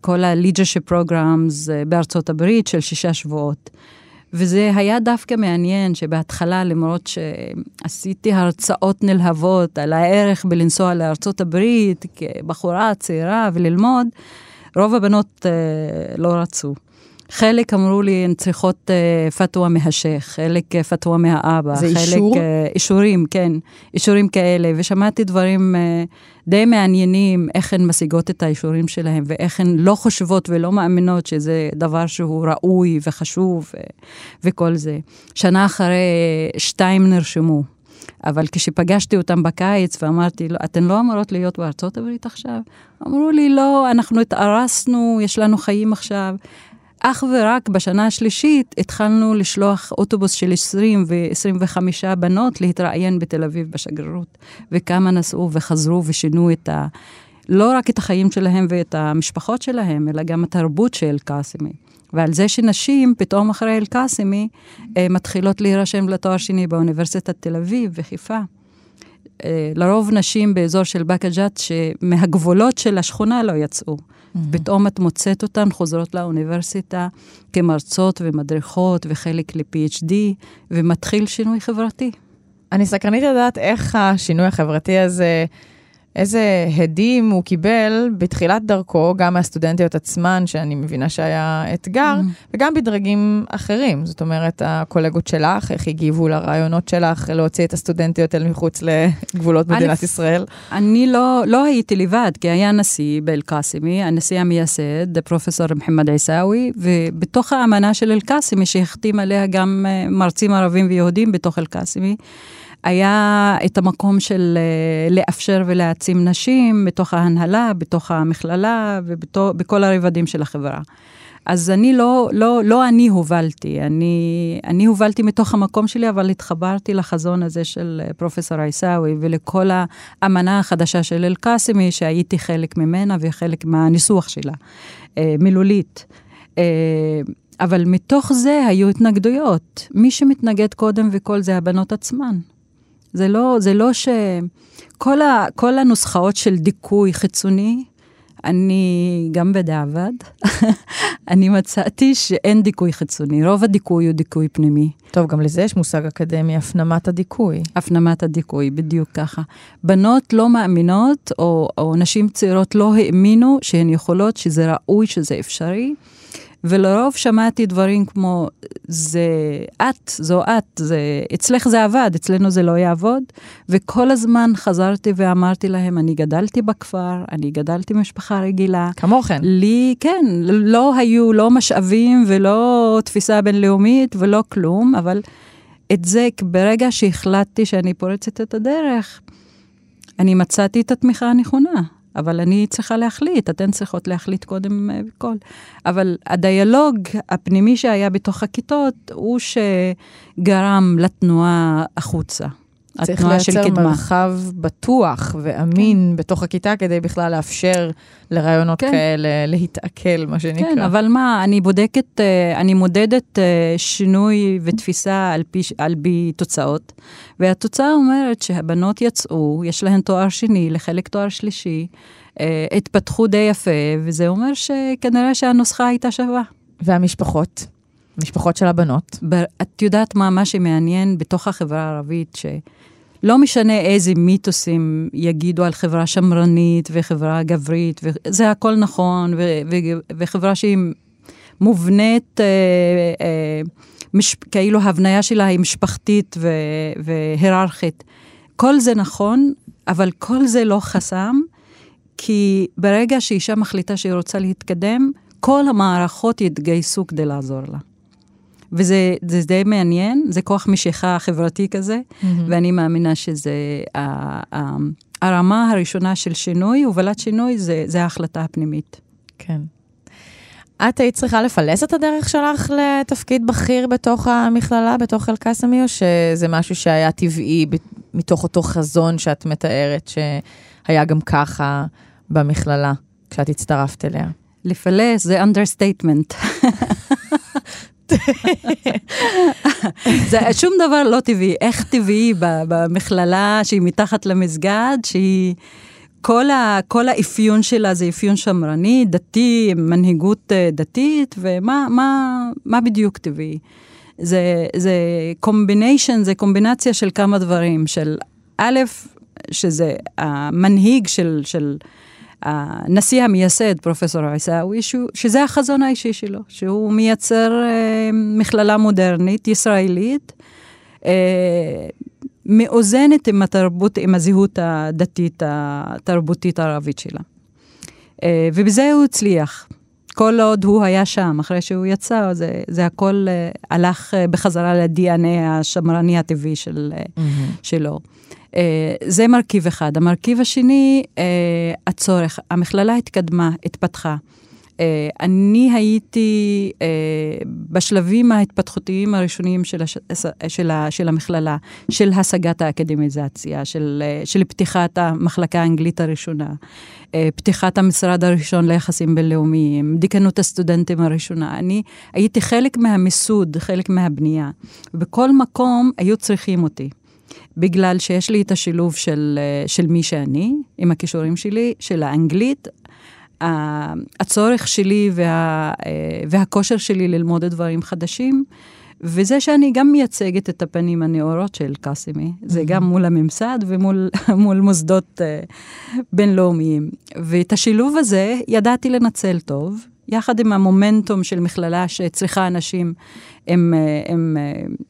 כל ה-leadership programs בארצות הברית של שישה שבועות. וזה היה דווקא מעניין שבהתחלה, למרות שעשיתי הרצאות נלהבות על הערך בלנסוע לארצות הברית כבחורה צעירה וללמוד, רוב הבנות uh, לא רצו. חלק אמרו לי, הן צריכות uh, פתווה מהשייח, חלק uh, פתווה מהאבא. זה חלק, אישור? Uh, אישורים, כן, אישורים כאלה, ושמעתי דברים uh, די מעניינים, איך הן משיגות את האישורים שלהם, ואיך הן לא חושבות ולא מאמינות שזה דבר שהוא ראוי וחשוב ו- וכל זה. שנה אחרי, שתיים נרשמו. אבל כשפגשתי אותם בקיץ ואמרתי, לא, אתן לא אמורות להיות בארצות הברית עכשיו? אמרו לי, לא, אנחנו התארסנו, יש לנו חיים עכשיו. אך ורק בשנה השלישית התחלנו לשלוח אוטובוס של 20 ו-25 בנות להתראיין בתל אביב בשגרירות. וכמה נסעו וחזרו ושינו את ה... לא רק את החיים שלהם ואת המשפחות שלהם, אלא גם התרבות של אל-קאסימי. ועל זה שנשים, פתאום אחרי אל-קאסימי, אה, מתחילות להירשם לתואר שני באוניברסיטת תל אביב וחיפה. אה, לרוב נשים באזור של באקה ג'ת שמהגבולות של השכונה לא יצאו. פתאום את מוצאת אותן חוזרות לאוניברסיטה כמרצות ומדריכות וחלק ל-PhD, ומתחיל שינוי חברתי. אני סקרנית לדעת איך השינוי החברתי הזה, איזה הדים הוא קיבל בתחילת דרכו, גם מהסטודנטיות עצמן, שאני מבינה שהיה אתגר, וגם בדרגים אחרים. זאת אומרת, הקולגות שלך, איך הגיבו לרעיונות שלך להוציא את הסטודנטיות אל מחוץ לגבולות מדינת ישראל? אני לא, לא הייתי לבד, כי היה נשיא באל-קאסימי, הנשיא המייסד, פרופסור מוחמד עיסאווי, ובתוך האמנה של אל-קאסימי, שהחתים עליה גם אה, מרצים ערבים ויהודים בתוך אל-קאסימי, היה את המקום של אה, לאפשר ולהעצים נשים בתוך ההנהלה, בתוך המכללה ובכל הרבדים של החברה. אז אני לא, לא, לא אני הובלתי, אני, אני הובלתי מתוך המקום שלי, אבל התחברתי לחזון הזה של אה, פרופסור עיסאווי ולכל האמנה החדשה של אל-קאסימי, שהייתי חלק ממנה וחלק מהניסוח שלה, אה, מילולית. אבל מתוך זה היו התנגדויות. מי שמתנגד קודם וכל זה הבנות עצמן. זה לא, זה לא ש... כל, ה, כל הנוסחאות של דיכוי חיצוני אני, גם בדיעבד, אני מצאתי שאין דיכוי חיצוני, רוב הדיכוי הוא דיכוי פנימי. טוב, גם לזה יש מושג אקדמי, הפנמת הדיכוי. הפנמת הדיכוי, בדיוק ככה. בנות לא מאמינות, או, או נשים צעירות לא האמינו שהן יכולות, שזה ראוי, שזה אפשרי. ולרוב שמעתי דברים כמו, זה את, זו את, זה, אצלך זה עבד, אצלנו זה לא יעבוד. וכל הזמן חזרתי ואמרתי להם, אני גדלתי בכפר, אני גדלתי במשפחה רגילה. כמוכן. לי, כן, לא היו לא משאבים ולא תפיסה בינלאומית ולא כלום, אבל את זה, ברגע שהחלטתי שאני פורצת את הדרך, אני מצאתי את התמיכה הנכונה. אבל אני צריכה להחליט, אתן צריכות להחליט קודם כל. אבל הדיאלוג הפנימי שהיה בתוך הכיתות, הוא שגרם לתנועה החוצה. צריך לייצר מרחב בטוח ואמין כן. בתוך הכיתה כדי בכלל לאפשר לרעיונות כן. כאלה להתעכל, מה שנקרא. כן, אבל מה, אני בודקת, אה, אני מודדת אה, שינוי ותפיסה על פי, על פי תוצאות, והתוצאה אומרת שהבנות יצאו, יש להן תואר שני, לחלק תואר שלישי, אה, התפתחו די יפה, וזה אומר שכנראה שהנוסחה הייתה שווה. והמשפחות? משפחות של הבנות. את יודעת מה, מה שמעניין בתוך החברה הערבית, שלא משנה איזה מיתוסים יגידו על חברה שמרנית וחברה גברית, וזה הכל נכון, ו- ו- וחברה שהיא מובנית, אה, אה, מש, כאילו ההבניה שלה היא משפחתית ו- והיררכית. כל זה נכון, אבל כל זה לא חסם, כי ברגע שאישה מחליטה שהיא רוצה להתקדם, כל המערכות יתגייסו כדי לעזור לה. וזה די מעניין, זה כוח משיכה חברתי כזה, mm-hmm. ואני מאמינה שזה הרמה הראשונה של שינוי, הובלת שינוי, זה, זה ההחלטה הפנימית. כן. את היית צריכה לפלס את הדרך שלך לתפקיד בכיר בתוך המכללה, בתוך אל-קאסמי, או שזה משהו שהיה טבעי מתוך אותו חזון שאת מתארת, שהיה גם ככה במכללה, כשאת הצטרפת אליה? לפלס זה זה שום דבר לא טבעי. איך טבעי במכללה שהיא מתחת למסגד, שהיא... כל, ה, כל האפיון שלה זה אפיון שמרני, דתי, מנהיגות אה, דתית, ומה מה, מה בדיוק טבעי? זה, זה קומביניישן, זה קומבינציה של כמה דברים, של א', שזה המנהיג של, של הנשיא המייסד, פרופסור עיסאווי, שזה החזון האישי שלו, שהוא מייצר אה, מכללה מודרנית, ישראלית, אה, מאוזנת עם התרבות, עם הזהות הדתית, התרבותית הערבית שלה. אה, ובזה הוא הצליח. כל עוד הוא היה שם, אחרי שהוא יצא, זה, זה הכל הלך בחזרה ל-DNA השמרני הטבעי של, mm-hmm. שלו. אה, זה מרכיב אחד. המרכיב השני, אה, הצורך. המכללה התקדמה, התפתחה. אה, אני הייתי בשלבים ההתפתחותיים הראשונים של, הש, של, של המכללה, של השגת האקדמיזציה, של, של פתיחת המחלקה האנגלית הראשונה, פתיחת המשרד הראשון ליחסים בינלאומיים, דיקנות הסטודנטים הראשונה. אני הייתי חלק מהמיסוד, חלק מהבנייה. בכל מקום היו צריכים אותי. בגלל שיש לי את השילוב של, אה, של מי שאני, עם הכישורים שלי, של האנגלית, הצורך שלי וה, אה, והכושר שלי ללמוד את דברים חדשים, וזה שאני גם מייצגת את הפנים הנאורות של קאסימי, זה גם מול הממסד ומול מוסדות uh, בינלאומיים. ואת השילוב הזה ידעתי לנצל טוב, יחד עם המומנטום של מכללה שצריכה אנשים עם, עם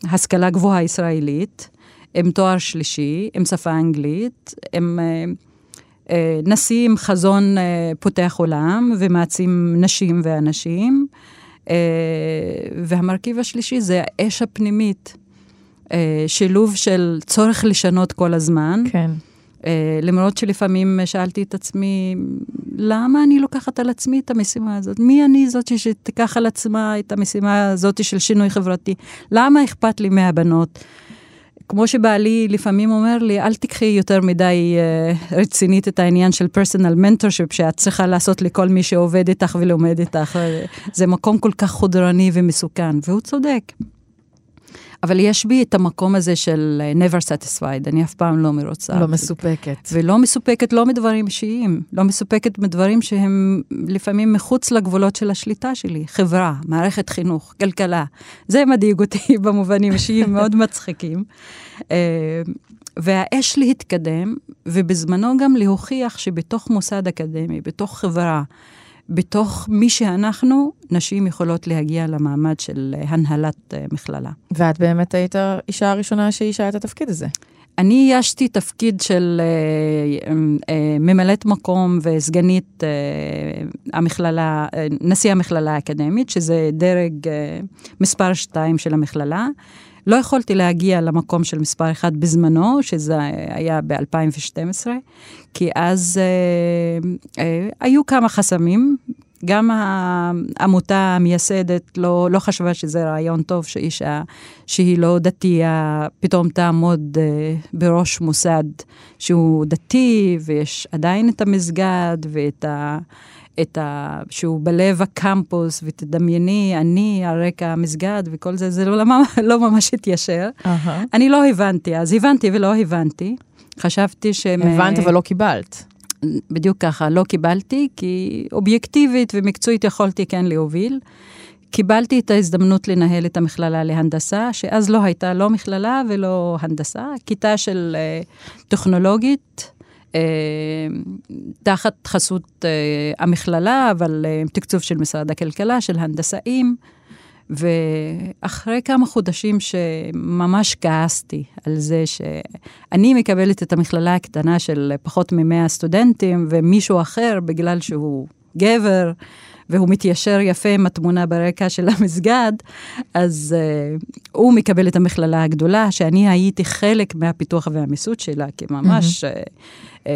השכלה גבוהה ישראלית. עם תואר שלישי, עם שפה אנגלית, עם אה, אה, נשיא עם חזון אה, פותח עולם ומעצים נשים ואנשים. אה, והמרכיב השלישי זה האש הפנימית, אה, שילוב של צורך לשנות כל הזמן. כן. Uh, למרות שלפעמים שאלתי את עצמי, למה אני לוקחת על עצמי את המשימה הזאת? מי אני זאת שתיקח על עצמה את המשימה הזאת של שינוי חברתי? למה אכפת לי מהבנות? כמו שבעלי לפעמים אומר לי, אל תיקחי יותר מדי uh, רצינית את העניין של פרסונל מנטורשיפ שאת צריכה לעשות לכל מי שעובד איתך ולומד איתך. זה מקום כל כך חודרני ומסוכן, והוא צודק. אבל יש בי את המקום הזה של אה, never satisfied, אני אף פעם לא מרוצה. לא מסופקת. ולא מסופקת לא מדברים אישיים, לא מסופקת מדברים שהם לפעמים מחוץ לגבולות של השליטה שלי. חברה, מערכת חינוך, כלכלה. זה מדאיג אותי במובנים אישיים מאוד מצחיקים. אה, והאש להתקדם, ובזמנו גם להוכיח שבתוך מוסד אקדמי, בתוך חברה, בתוך מי שאנחנו, נשים יכולות להגיע למעמד של הנהלת אה, מכללה. ואת באמת היית האישה הראשונה שאישה את התפקיד הזה. אני איישתי תפקיד של אה, אה, ממלאת מקום וסגנית אה, המכללה, אה, נשיא המכללה האקדמית, שזה דרג אה, מספר שתיים של המכללה. לא יכולתי להגיע למקום של מספר אחד בזמנו, שזה היה ב-2012, כי אז אה, אה, היו כמה חסמים. גם העמותה המייסדת לא, לא חשבה שזה רעיון טוב שאישה שהיא לא דתייה פתאום תעמוד אה, בראש מוסד שהוא דתי, ויש עדיין את המסגד ואת ה... את ה... שהוא בלב הקמפוס, ותדמייני, אני על רקע המסגד וכל זה, זה לא, לא ממש התיישר. Uh-huh. אני לא הבנתי, אז הבנתי ולא הבנתי. חשבתי שהם... הבנת אבל לא קיבלת. בדיוק ככה, לא קיבלתי, כי אובייקטיבית ומקצועית יכולתי כן להוביל. קיבלתי את ההזדמנות לנהל את המכללה להנדסה, שאז לא הייתה לא מכללה ולא הנדסה, כיתה של uh, טכנולוגית, אה, תחת חסות אה, המכללה, אבל אה, תקצוב של משרד הכלכלה, של הנדסאים. ואחרי כמה חודשים שממש כעסתי על זה שאני מקבלת את המכללה הקטנה של פחות מ-100 סטודנטים, ומישהו אחר, בגלל שהוא גבר, והוא מתיישר יפה עם התמונה ברקע של המסגד, אז uh, הוא מקבל את המכללה הגדולה, שאני הייתי חלק מהפיתוח והמיסוד שלה, כי ממש mm-hmm. uh, uh,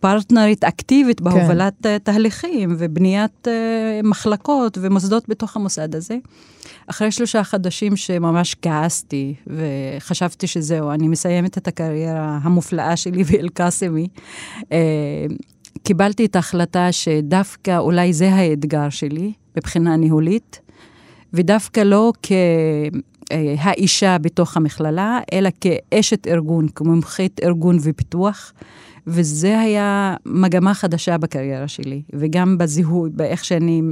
פרטנרית אקטיבית בהובלת כן. uh, תהליכים ובניית uh, מחלקות ומוסדות בתוך המוסד הזה. אחרי שלושה חודשים שממש כעסתי וחשבתי שזהו, אני מסיימת את הקריירה המופלאה שלי באל-קאסמי, קיבלתי את ההחלטה שדווקא אולי זה האתגר שלי מבחינה ניהולית, ודווקא לא כהאישה בתוך המכללה, אלא כאשת ארגון, כמומחית ארגון ופיתוח. וזה היה מגמה חדשה בקריירה שלי, וגם בזיהוי, באיך שאני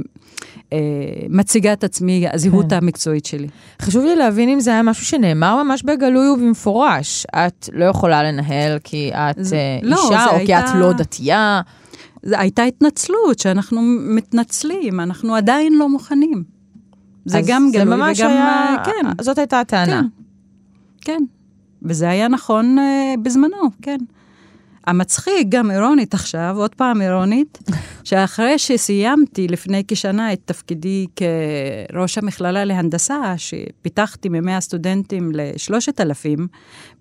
מציגה את עצמי, הזהות כן. המקצועית שלי. חשוב לי להבין אם זה היה משהו שנאמר ממש בגלוי ובמפורש. את לא יכולה לנהל כי את זה, אה, לא, אישה, או הייתה... כי את לא דתייה. זו הייתה התנצלות, שאנחנו מתנצלים, אנחנו עדיין לא מוכנים. זה גם גלוי וגם... היה... כן. זאת הייתה הטענה. כן, כן. וזה היה נכון uh, בזמנו, כן. המצחיק, גם אירונית עכשיו, עוד פעם אירונית, שאחרי שסיימתי לפני כשנה את תפקידי כראש המכללה להנדסה, שפיתחתי ממאה סטודנטים לשלושת אלפים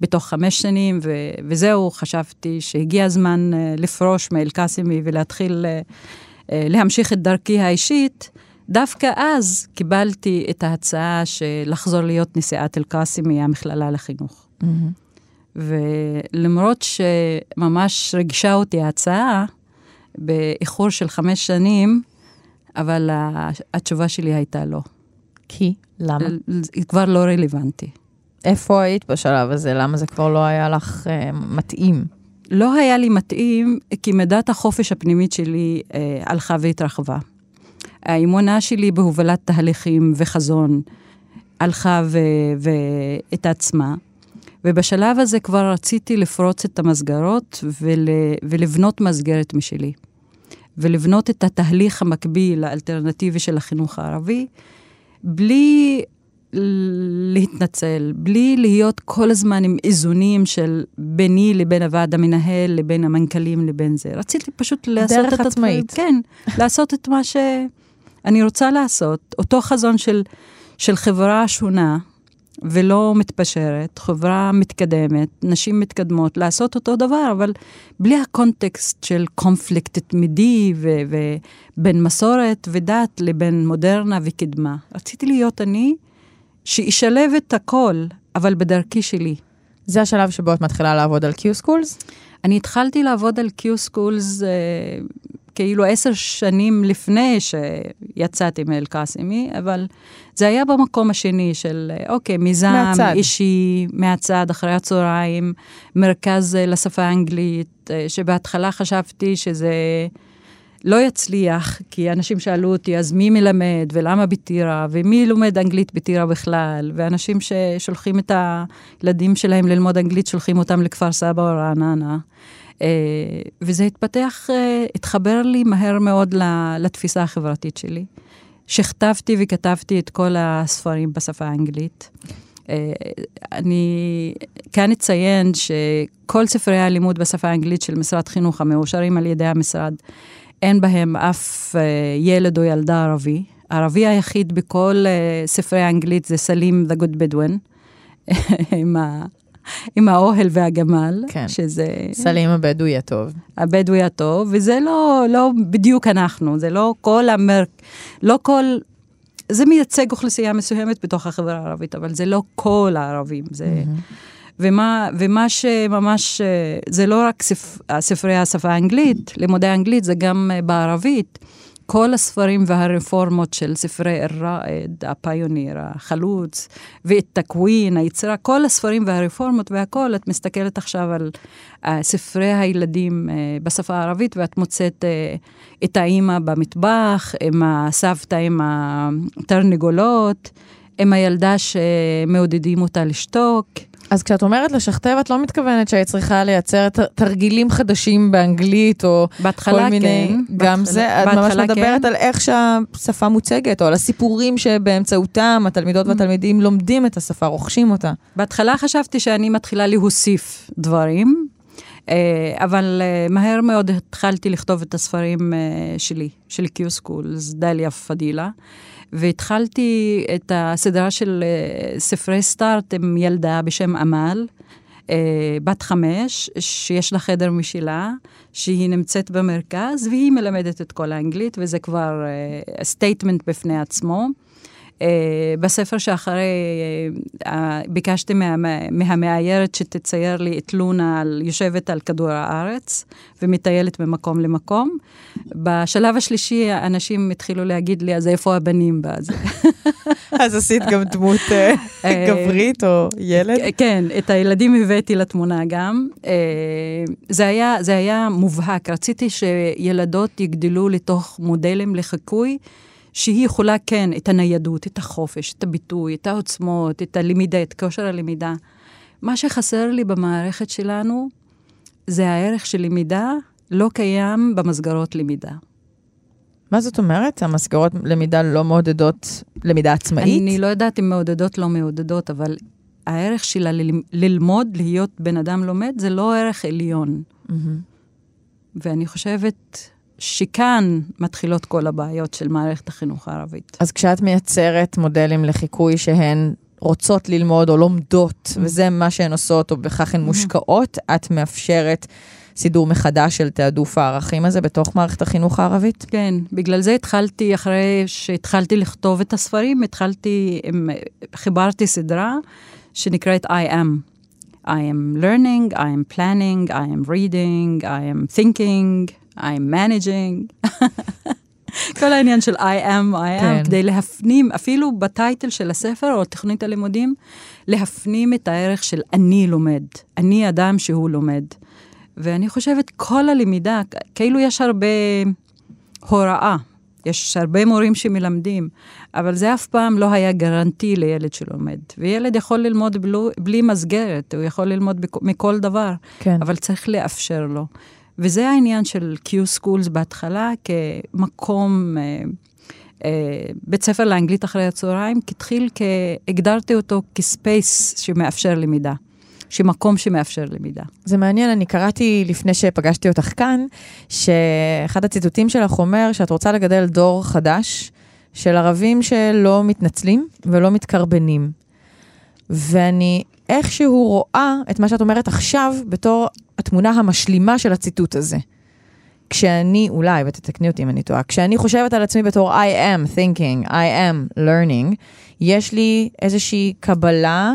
בתוך חמש שנים, ו- וזהו, חשבתי שהגיע הזמן uh, לפרוש מאל-קאסמי ולהתחיל uh, uh, להמשיך את דרכי האישית. דווקא אז קיבלתי את ההצעה של לחזור להיות נשיאת אל-קאסמי, המכללה לחינוך. Mm-hmm. ולמרות שממש ריגשה אותי ההצעה, באיחור של חמש שנים, אבל התשובה שלי הייתה לא. כי? למה? היא כבר לא רלוונטי. איפה היית בשלב הזה? למה זה כבר לא היה לך אה, מתאים? לא היה לי מתאים, כי מידת החופש הפנימית שלי אה, הלכה והתרחבה. האמונה שלי בהובלת תהליכים וחזון הלכה והתעצמה. ובשלב הזה כבר רציתי לפרוץ את המסגרות ול, ולבנות מסגרת משלי. ולבנות את התהליך המקביל, האלטרנטיבי של החינוך הערבי, בלי להתנצל, בלי להיות כל הזמן עם איזונים של ביני לבין הוועד המנהל, לבין המנכ"לים, לבין זה. רציתי פשוט לעשות את עצמאית. כן, לעשות את מה שאני רוצה לעשות. אותו חזון של, של חברה שונה, ולא מתפשרת, חברה מתקדמת, נשים מתקדמות, לעשות אותו דבר, אבל בלי הקונטקסט של קונפליקט תמידי ובין מסורת ודת לבין מודרנה וקדמה. רציתי להיות אני, שישלב את הכל, אבל בדרכי שלי. זה השלב שבו את מתחילה לעבוד על Q-Schools? אני התחלתי לעבוד על Q-Schools uh, כאילו עשר שנים לפני שיצאתי מאל-קאסימי, אבל זה היה במקום השני של, אוקיי, מיזם מהצד. אישי, מהצד, אחרי הצהריים, מרכז אה, לשפה האנגלית, אה, שבהתחלה חשבתי שזה לא יצליח, כי אנשים שאלו אותי, אז מי מלמד, ולמה בטירה, ומי לומד אנגלית בטירה בכלל, ואנשים ששולחים את הילדים שלהם ללמוד אנגלית, שולחים אותם לכפר סבא או רעננה. אה, וזה התפתח, אה, התחבר לי מהר מאוד לתפיסה החברתית שלי. שכתבתי וכתבתי את כל הספרים בשפה האנגלית. אה, אני כאן אציין שכל ספרי הלימוד בשפה האנגלית של משרד חינוך המאושרים על ידי המשרד, אין בהם אף ילד או ילדה ערבי. הערבי היחיד בכל ספרי האנגלית זה סלים The Good Bedouin, עם, עם האוהל והגמל, כן. שזה סלים הבדואי הטוב. הבדואי הטוב, וזה לא, לא בדיוק אנחנו, זה לא כל המר... לא כל... זה מייצג אוכלוסייה מסוימת בתוך החברה הערבית, אבל זה לא כל הערבים. זה... ומה, ומה שממש, אה, זה לא רק ספ, ספרי השפה האנגלית, לימודי אנגלית, זה גם אה, בערבית. כל הספרים והרפורמות של ספרי אל-ראאד, הפיוניר, החלוץ, ואת תקווין, היצירה, כל הספרים והרפורמות והכל, את מסתכלת עכשיו על uh, ספרי הילדים uh, בשפה הערבית, ואת מוצאת uh, את האימא במטבח, עם הסבתא עם התרנגולות, עם הילדה שמעודדים אותה לשתוק. אז כשאת אומרת לשכתב, את לא מתכוונת שהיית צריכה לייצר תרגילים חדשים באנגלית, או בהתחלה כל מיני... כן. גם בהתחלה- זה, את ממש בהתחלה מדברת כן. על איך שהשפה מוצגת, או על הסיפורים שבאמצעותם התלמידות Mm. והתלמידים לומדים את השפה, רוכשים אותה. בהתחלה חשבתי שאני מתחילה להוסיף דברים, אבל אה, מהר מאוד התחלתי לכתוב את הספרים אה, שלי, של קיו-סקולס, דליה פדילה, והתחלתי את הסדרה של אה, ספרי סטארט עם ילדה בשם. אה, בת חמש, שיש לה חדר משלה, שהיא נמצאת במרכז, והיא מלמדת את כל האנגלית, וזה כבר statement בפני עצמו. אה, בספר שאחרי, אה, ביקשתי מה, מהמאיירת שתצייר לי את לונה על, יושבת על כדור הארץ ומטיילת ממקום למקום. בשלב השלישי אנשים התחילו להגיד לי, אז איפה הבנים בזה? אז עשית גם דמות אה, אה, גברית או ילד? כן, את הילדים הבאתי לתמונה גם. אה, זה היה, זה היה מובהק, רציתי שילדות יגדלו לתוך מודלים לחיקוי. שהיא יכולה, כן, את הניידות, את החופש, את הביטוי, את העוצמות, את הלמידה, את כושר הלמידה. מה שחסר לי במערכת שלנו זה הערך של למידה לא קיים במסגרות למידה. מה זאת אומרת? המסגרות למידה לא מעודדות למידה עצמאית? אני לא יודעת אם מעודדות, לא מעודדות, אבל הערך שלה ללמוד, להיות בן אדם לומד, זה לא ערך עליון. מהמם. ואני חושבת שכאן מתחילות כל הבעיות של מערכת החינוך הערבית. אז כשאת מייצרת מודלים לחיקוי שהן רוצות ללמוד או לומדות, וזה מה שהן עושות, או בכך הן מושקעות, את מאפשרת סידור מחדש של תעדוף הערכים הזה בתוך מערכת החינוך הערבית? כן, בגלל זה התחלתי, אחרי שהתחלתי לכתוב את הספרים, התחלתי, עם- חיברתי סדרה שנקראת I am. I am learning, I am planning, I am reading, I am thinking, I am managing. כל העניין של I am, I am, כן. כדי להפנים, אפילו בטייטל של הספר או תוכנית הלימודים, להפנים את הערך של אני לומד, אני אדם שהוא לומד. ואני חושבת כל הלמידה, כאילו יש הרבה הוראה, יש הרבה מורים שמלמדים, אבל זה אף פעם לא היה גרנטי לילד שלומד. וילד יכול ללמוד בלו, בלי מסגרת, הוא יכול ללמוד בכ, מכל דבר, כן. אבל צריך לאפשר לו. וזה העניין של Q-Schools בהתחלה כמקום, אה, אה, בית ספר לאנגלית אחרי הצהריים, התחיל. הגדרתי אותו כספייס שמאפשר למידה, שמקום שמאפשר למידה. זה מעניין, אני קראתי לפני שפגשתי אותך כאן, שאחד הציטוטים שלך אומר שאת רוצה לגדל דור חדש של ערבים שלא מתנצלים ולא מתקרבנים. ואני איכשהו רואה את מה שאת אומרת עכשיו בתור התמונה המשלימה של הציטוט הזה. כשאני, אולי, ותתקני אותי אם אני טועה, כשאני חושבת על עצמי בתור I am thinking, I am learning, יש לי איזושהי קבלה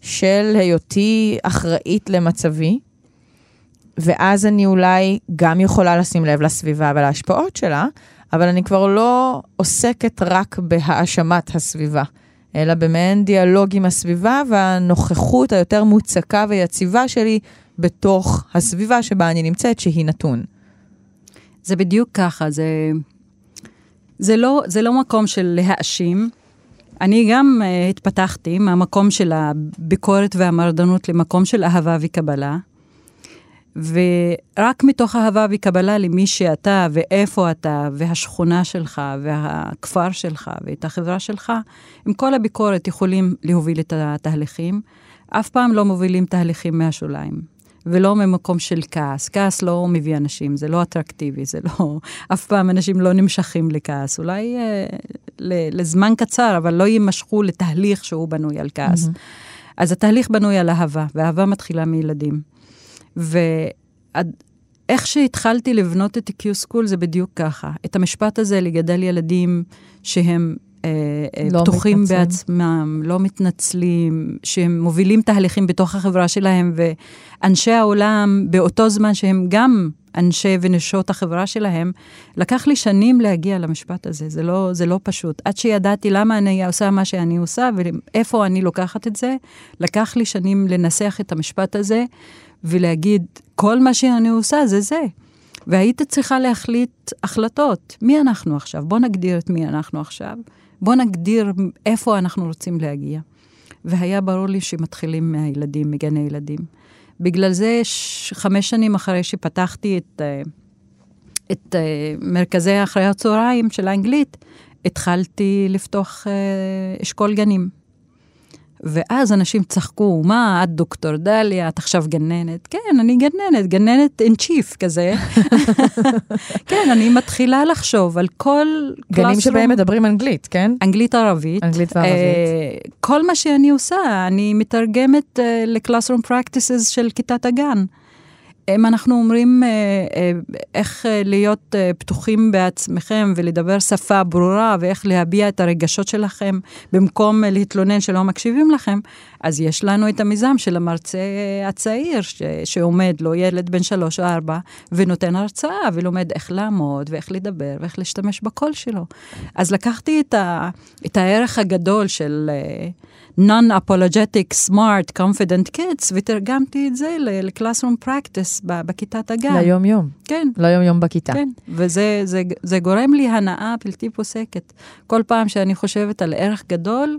של היותי אחראית למצבי, ואז אני אולי גם יכולה לשים לב לסביבה ולהשפעות שלה, אבל אני כבר לא עוסקת רק בהאשמת הסביבה, אלא במעין דיאלוג עם הסביבה והנוכחות היותר מוצקה ויציבה שלי בתוך הסביבה שבה אני נמצאת, שהיא נתון. זה בדיוק ככה, זה, זה, לא, זה לא מקום של להאשים. אני גם uh, התפתחתי מהמקום של הביקורת והמרדנות למקום של אהבה וקבלה. ורק מתוך אהבה וקבלה למי שאתה ואיפה אתה והשכונה שלך והכפר שלך ואת החברה שלך, עם כל הביקורת יכולים להוביל את התהליכים. אף פעם לא מובילים תהליכים מהשוליים. ולא ממקום של כעס. כעס לא מביא אנשים, זה לא אטרקטיבי, זה לא... אף פעם אנשים לא נמשכים לכעס. אולי אה, לזמן קצר, אבל לא יימשכו לתהליך שהוא בנוי על כעס. Mm-hmm. אז התהליך בנוי על אהבה, ואהבה מתחילה מילדים. ואיך שהתחלתי לבנות את ה-Q School זה בדיוק ככה. את המשפט הזה לגדל ילדים שהם אה, אה, לא פתוחים מתנצלים. בעצמם, לא מתנצלים, שהם מובילים תהליכים בתוך החברה שלהם, ואנשי העולם, באותו זמן שהם גם אנשי ונשות החברה שלהם, לקח לי שנים להגיע למשפט הזה, זה לא, זה לא פשוט. עד שידעתי למה אני עושה מה שאני עושה ואיפה אני לוקחת את זה, לקח לי שנים לנסח את המשפט הזה ולהגיד, כל מה שאני עושה זה זה. והיית צריכה להחליט החלטות. מי אנחנו עכשיו? בוא נגדיר את מי אנחנו עכשיו. בוא נגדיר איפה אנחנו רוצים להגיע. והיה ברור לי שמתחילים מהילדים, מגני ילדים. בגלל זה. חמש שנים אחרי שפתחתי את, אה, את אה, מרכזי אחרי הצהריים של האנגלית, התחלתי לפתוח אה, אשכול גנים. ואז אנשים צחקו, מה, את דוקטור דליה, את עכשיו גננת? כן, אני גננת, גננת אין צ'יף כזה. כן, אני מתחילה לחשוב על כל גנים שבהם מדברים אנגלית, כן? אנגלית ערבית. אנגלית וערבית. Uh, כל מה שאני עושה, אני מתרגמת uh, לקלאסרום פרקטיסס של כיתת הגן. אם אנחנו אומרים אה, אה, איך אה, להיות פתוחים בעצמכם ולדבר שפה ברורה ואיך להביע את הרגשות שלכם במקום להתלונן שלא מקשיבים לכם, אז יש לנו את המיזם של המרצה הצעיר ש- שעומד לו ילד בן שלוש או ארבע ונותן הרצאה ולומד איך לעמוד ואיך לדבר ואיך להשתמש בקול שלו. אז לקחתי את, ה- את הערך הגדול של... non-apologetic, smart, confident kids, ותרגמתי את זה ל-classroom practice בכיתת הגן. ליום-יום. כן. ליום-יום בכיתה. כן, וזה זה, זה גורם לי הנאה בלתי פוסקת. כל פעם שאני חושבת על ערך גדול,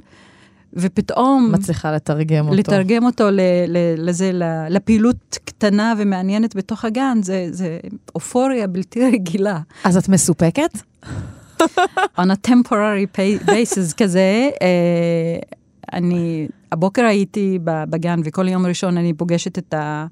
ופתאום... מצליחה לתרגם אותו. לתרגם אותו ל, ל, לזה, לפעילות קטנה ומעניינת בתוך הגן, זה, זה אופוריה בלתי רגילה. אז את מסופקת? on a temporary basis כזה, אה, אני, הבוקר הייתי בגן, וכל יום ראשון אני פוגשת את, ה,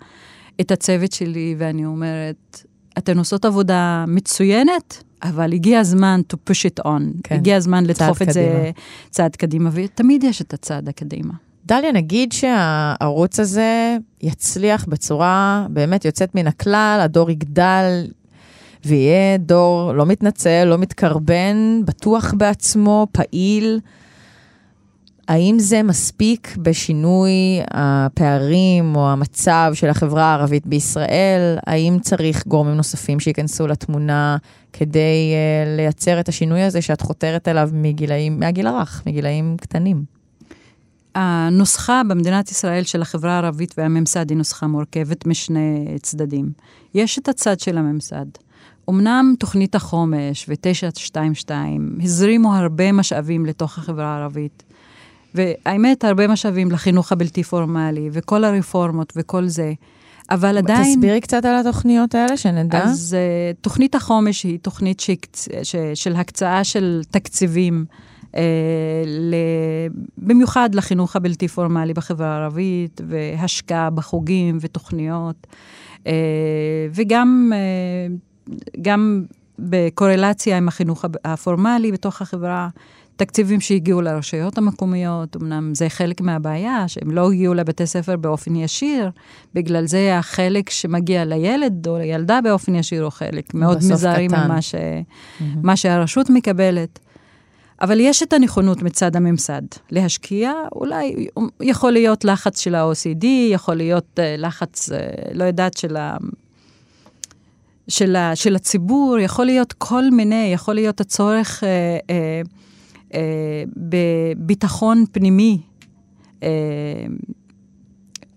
את הצוות שלי, ואני אומרת, אתן עושות עבודה מצוינת, אבל הגיע הזמן to push it on. כן. הגיע הזמן לדחוף את קדימה. זה צעד קדימה, ותמיד יש את הצעד הקדימה. דליה, נגיד שהערוץ הזה יצליח בצורה באמת יוצאת מן הכלל, הדור יגדל, ויהיה דור לא מתנצל, לא מתקרבן, בטוח בעצמו, פעיל. האם זה מספיק בשינוי הפערים או המצב של החברה הערבית בישראל? האם צריך גורמים נוספים שייכנסו לתמונה כדי uh, לייצר את השינוי הזה שאת חותרת אליו מגילאים, מהגיל הרך, מגילאים קטנים? הנוסחה במדינת ישראל של החברה הערבית והממסד היא נוסחה מורכבת משני צדדים. יש את הצד של הממסד. אמנם תוכנית החומש ו-922 הזרימו הרבה משאבים לתוך החברה הערבית. והאמת, הרבה משאבים לחינוך הבלתי פורמלי, וכל הרפורמות וכל זה. אבל עדיין... תסבירי קצת על התוכניות האלה, שנדע. אז uh, תוכנית החומש היא תוכנית שקצ... ש... של הקצאה של תקציבים, uh, ל... במיוחד לחינוך הבלתי פורמלי בחברה הערבית, והשקעה בחוגים ותוכניות, uh, וגם uh, גם בקורלציה עם החינוך הפורמלי בתוך החברה. תקציבים שהגיעו לרשויות המקומיות, אמנם זה חלק מהבעיה, שהם לא הגיעו לבתי ספר באופן ישיר, בגלל זה החלק שמגיע לילד או לילדה באופן ישיר הוא חלק מאוד מזערי ממה ש... mm-hmm. מה שהרשות מקבלת. אבל יש את הנכונות מצד הממסד להשקיע, אולי יכול להיות לחץ של ה-OCD, יכול להיות uh, לחץ, uh, לא יודעת, של ה... של, ה, של הציבור, יכול להיות כל מיני, יכול להיות הצורך אה, אה, אה, בביטחון פנימי. אה,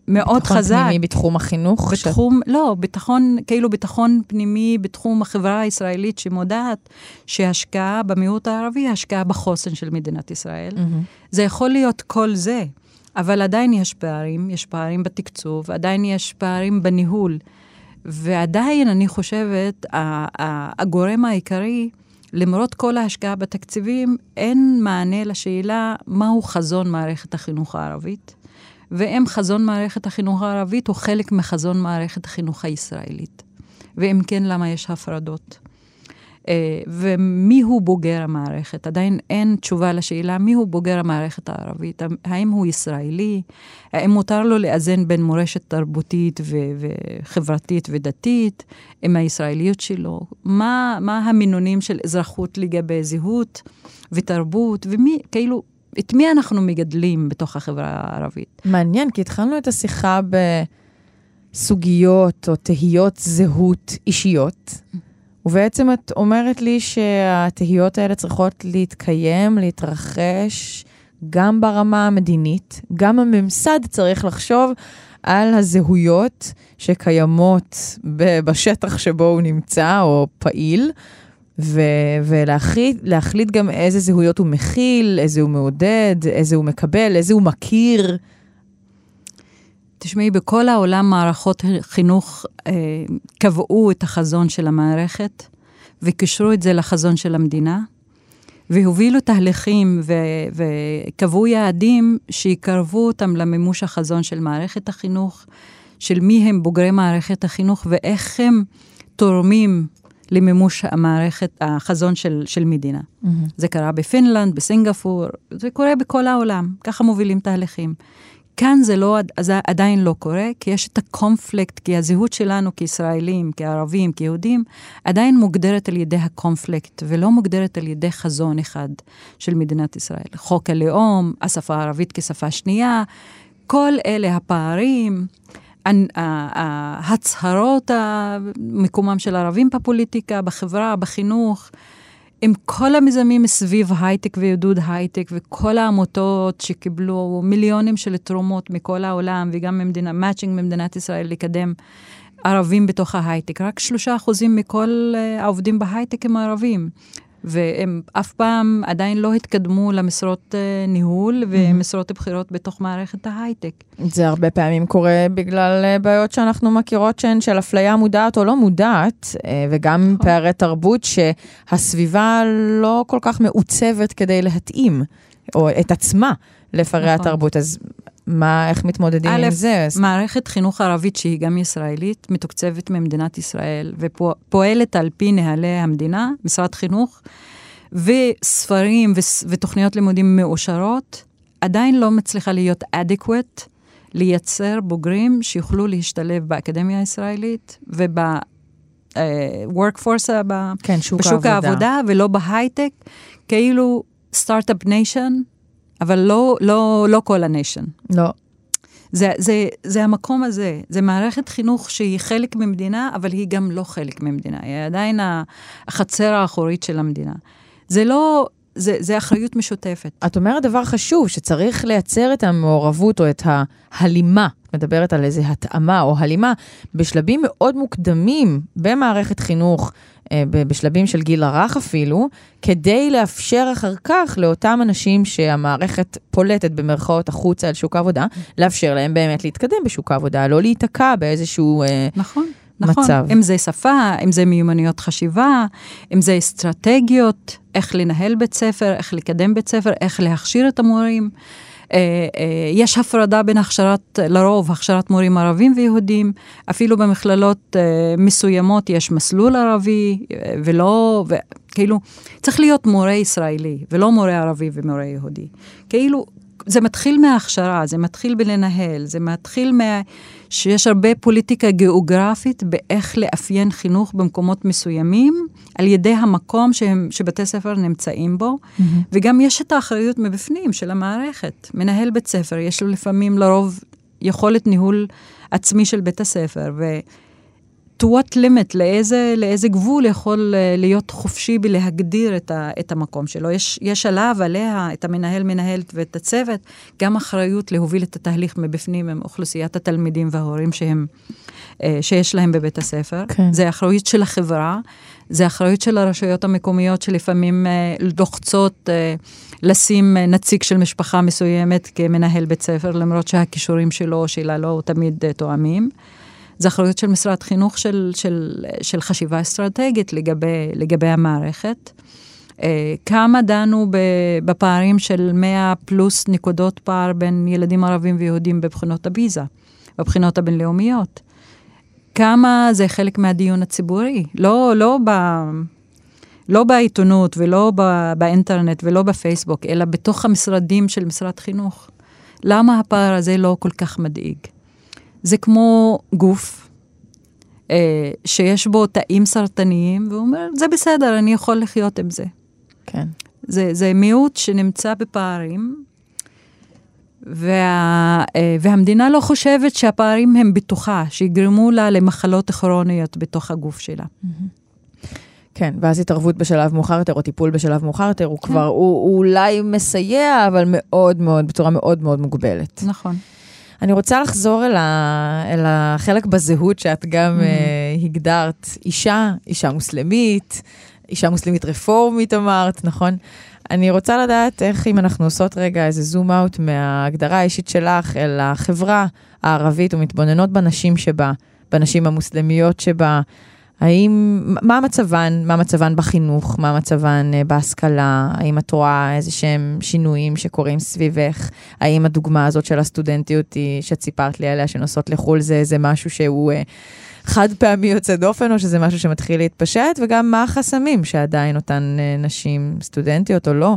מאוד ביטחון חזק. פנימי בתחום החינוך? בתחום, ש... לא, ביטחון, כאילו ביטחון פנימי בתחום החברה הישראלית שמודעת שהשקעה במיעוט הערבי היא השקעה בחוסן של מדינת ישראל. Mm-hmm. זה יכול להיות כל זה, אבל עדיין יש פערים, יש פערים בתקצוב, עדיין יש פערים בניהול. ועדיין, אני חושבת, הגורם העיקרי, למרות כל ההשקעה בתקציבים, אין מענה לשאלה מהו חזון מערכת החינוך הערבית. ואם חזון מערכת החינוך הערבית הוא חלק מחזון מערכת החינוך הישראלית. ואם כן, למה יש הפרדות? אה, ומי הוא בוגר המערכת? עדיין אין תשובה לשאלה מי הוא בוגר המערכת הערבית. האם הוא ישראלי? האם מותר לו לאזן בין מורשת תרבותית ו- וחברתית ודתית עם הישראליות שלו? מה, מה המינונים של אזרחות לגבי זהות ותרבות? ומי, כאילו, את מי אנחנו מגדלים בתוך החברה הערבית? מעניין, כי התחלנו את השיחה בסוגיות או תהיות זהות אישיות, ובעצם את אומרת לי שהתהיות האלה צריכות להתקיים, להתרחש, גם ברמה המדינית, גם הממסד צריך לחשוב על הזהויות שקיימות בשטח שבו הוא נמצא או פעיל, ו- ולהחליט גם איזה זהויות הוא מכיל, איזה הוא מעודד, איזה הוא מקבל, איזה הוא מכיר. תשמעי, בכל העולם מערכות חינוך אה, קבעו את החזון של המערכת וקישרו את זה לחזון של המדינה, והובילו תהליכים ו- וקבעו יעדים שיקרבו אותם למימוש החזון של מערכת החינוך, של מי הם בוגרי מערכת החינוך ואיך הם תורמים למימוש המערכת, החזון של, של מדינה. Mm-hmm. זה קרה בפינלנד, בסינגפור, זה קורה בכל העולם, ככה מובילים תהליכים. כאן זה, לא, זה עדיין לא קורה, כי יש את הקונפליקט, כי הזהות שלנו כישראלים, כערבים, כיהודים, עדיין מוגדרת על ידי הקונפליקט, ולא מוגדרת על ידי חזון אחד של מדינת ישראל. חוק הלאום, השפה הערבית כשפה שנייה, כל אלה הפערים. ההצהרות, מקומם של ערבים בפוליטיקה, בחברה, בחינוך, עם כל המיזמים סביב הייטק ועידוד הייטק וכל העמותות שקיבלו מיליונים של תרומות מכל העולם וגם ממדינה, matching ממדינת ישראל לקדם ערבים בתוך ההייטק. רק שלושה אחוזים מכל אה, העובדים בהייטק הם ערבים. והם אף פעם עדיין לא התקדמו למשרות אה, ניהול ומשרות בכירות בתוך מערכת ההייטק. זה הרבה פעמים קורה בגלל אה, בעיות שאנחנו מכירות שהן של אפליה מודעת או לא מודעת, אה, וגם נכון. פערי תרבות שהסביבה לא כל כך מעוצבת כדי להתאים, או את עצמה לפערי נכון. התרבות. אז מה, איך מתמודדים עם זה? מערכת חינוך ערבית שהיא גם ישראלית, מתוקצבת ממדינת ישראל, ופועלת על פי נהלי המדינה, משרד חינוך, וספרים ותוכניות לימודים מאושרות, עדיין לא מצליחה להיות adequate לייצר בוגרים שיוכלו להשתלב באקדמיה הישראלית וב... אה, workforce, כן, שוק בשוק העבודה. העבודה ולא בהייטק, כאילו start-up nation, אבל לא, לא, לא כל ה nation. לא. זה, זה, זה המקום הזה, זה מערכת חינוך שהיא חלק ממדינה, אבל היא גם לא חלק ממדינה, היא עדיין החצר האחורית של המדינה. זה לא, זה, זה אחריות משותפת. את אומרת דבר חשוב, שצריך לייצר את המעורבות או את ההלימה, מדברת על איזה התאמה או הלימה, בשלבים מאוד מוקדמים במערכת חינוך, אה, בשלבים של גיל הרך אפילו, כדי לאפשר אחר כך לאותם אנשים שהמערכת פולטת במרכאות החוצה אל שוק העבודה, לאפשר להם באמת להתקדם בשוק העבודה, לא להיתקע באיזשהו... אה, נכון. נכון, מצב. אם זה שפה, אם זה מיומנויות חשיבה, אם זה אסטרטגיות, איך לנהל בית ספר, איך לקדם בית ספר, איך להכשיר את המורים. אה, אה, יש הפרדה בין הכשרת, לרוב הכשרת מורים ערבים ויהודים, אפילו במכללות אה, מסוימות יש מסלול ערבי, ולא, כאילו, צריך להיות מורה ישראלי, ולא מורה ערבי ומורה יהודי. כאילו, זה מתחיל מההכשרה, זה מתחיל בלנהל, זה מתחיל מה... שיש הרבה פוליטיקה גיאוגרפית באיך לאפיין חינוך במקומות מסוימים, על ידי המקום שהם, שבתי ספר נמצאים בו, mm-hmm. וגם יש את האחריות מבפנים של המערכת. מנהל בית ספר, יש לו לפעמים לרוב יכולת ניהול עצמי של בית הספר, ו... to what limit, לאיזה, לאיזה גבול יכול אה, להיות חופשי בלהגדיר את, ה, את המקום שלו. יש, יש עליו, עליה, את המנהל, מנהלת ואת הצוות, גם אחריות להוביל את התהליך מבפנים עם אוכלוסיית התלמידים וההורים שהם, אה, שיש להם בבית הספר. כן. זה אחריות של החברה, זה אחריות של הרשויות המקומיות שלפעמים אה, לוחצות לשים נציג של משפחה מסוימת כמנהל בית ספר, למרות שהכישורים שלו או שלה לא תמיד תואמים. זה אחריות של משרד חינוך של, של, של חשיבה אסטרטגית לגבי, לגבי המערכת. אה, כמה דנו בפערים של 100 פלוס נקודות פער בין ילדים ערבים ויהודים בבחינות הביזה, בבחינות הבינלאומיות. כמה זה חלק מהדיון הציבורי, לא, לא, ב, לא בעיתונות ולא ב, באינטרנט ולא בפייסבוק, אלא בתוך המשרדים של משרד חינוך. למה הפער הזה לא כל כך מדאיג? זה כמו גוף אה, שיש בו תאים סרטניים, והוא אומר, זה בסדר, אני יכול לחיות עם זה. כן. זה, זה מיעוט שנמצא בפערים, וה, אה, והמדינה לא חושבת שהפערים הם בתוכה, שיגרמו לה למחלות כרוניות בתוך הגוף שלה. כן, ואז התערבות בשלב מאוחר יותר, או טיפול בשלב מאוחר יותר, הוא כבר, הוא, הוא אולי מסייע, אבל מאוד מאוד, בצורה מאוד מאוד מוגבלת. נכון. אני רוצה לחזור אל, ה, אל החלק בזהות שאת גם uh, הגדרת, אישה, אישה מוסלמית, אישה מוסלמית רפורמית אמרת, נכון? אני רוצה לדעת איך אם אנחנו עושות רגע איזה זום אאוט מההגדרה האישית שלך אל החברה הערבית ומתבוננות בנשים שבה, בנשים המוסלמיות שבה, האם, מה מצבן, מה מצבן בחינוך, מה מצבן uh, בהשכלה, האם את רואה איזה שהם שינויים שקורים סביבך, האם הדוגמה הזאת של הסטודנטיות היא, שאת סיפרת לי עליה, שנוסעות לחו"ל, זה, זה משהו שהוא uh, חד פעמי יוצא דופן, או שזה משהו שמתחיל להתפשט, וגם מה החסמים שעדיין אותן uh, נשים, סטודנטיות או לא,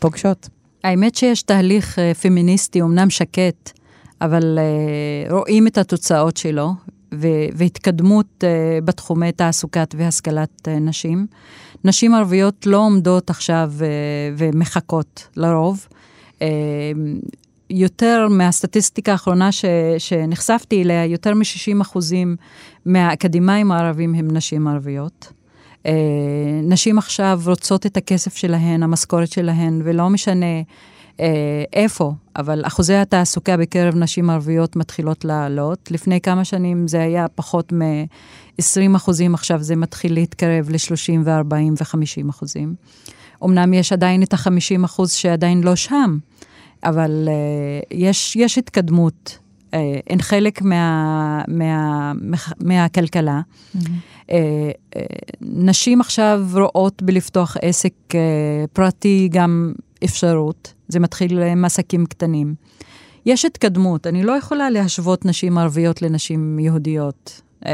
פוגשות. האמת שיש תהליך פמיניסטי, אמנם שקט, אבל uh, רואים את התוצאות שלו, והתקדמות uh, בתחומי תעסוקת והשכלת uh, נשים. נשים ערביות לא עומדות עכשיו uh, ומחכות לרוב. יותר מהסטטיסטיקה האחרונה ש, שנחשפתי אליה, יותר מ-60 אחוזים מהאקדמאים הערבים הם נשים ערביות. נשים עכשיו רוצות את הכסף שלהן, המשכורת שלהן, ולא משנה איפה, אבל אחוזי התעסוקה בקרב נשים ערביות מתחילות לעלות. לפני כמה שנים זה היה פחות מ-20 אחוזים, עכשיו זה מתחיל להתקרב ל-30 ו-40 ו-50 אחוזים. אמנם יש עדיין את ה-50 אחוז שעדיין לא שם, אבל uh, יש, יש התקדמות, uh, הן חלק מה, מה, מה, מהכלכלה. Mm-hmm. Uh, uh, נשים עכשיו רואות בלפתוח עסק uh, פרטי גם אפשרות, זה מתחיל עם עסקים קטנים. יש התקדמות, אני לא יכולה להשוות נשים ערביות לנשים יהודיות. Uh,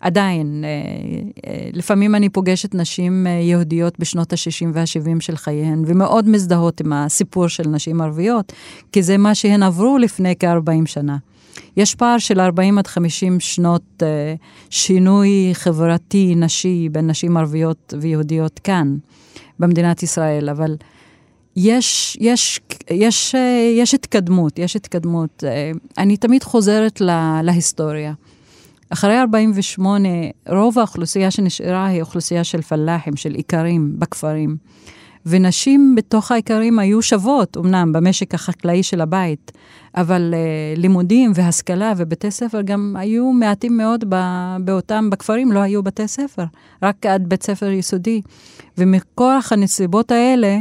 עדיין, אה, אה, לפעמים אני פוגשת נשים אה, יהודיות בשנות ה-60 וה-70 של חייהן, ומאוד מזדהות עם הסיפור של נשים ערביות, כי זה מה שהן עברו לפני כ-40 שנה. יש פער של 40 עד 50 שנות שינוי חברתי נשי בין נשים ערביות ויהודיות כאן, במדינת ישראל, אבל יש, יש, יש, יש התקדמות, יש התקדמות. אני תמיד חוזרת לה, להיסטוריה. אחרי 48, רוב האוכלוסייה שנשארה היא אוכלוסייה של פלאחים, של איכרים בכפרים. ונשים בתוך האיכרים היו שוות, אמנם, במשק החקלאי של הבית, אבל uh, לימודים והשכלה ובתי ספר גם היו מעטים מאוד באותם, בכפרים לא היו בתי ספר, רק עד בית ספר יסודי. ומכוח הנסיבות האלה,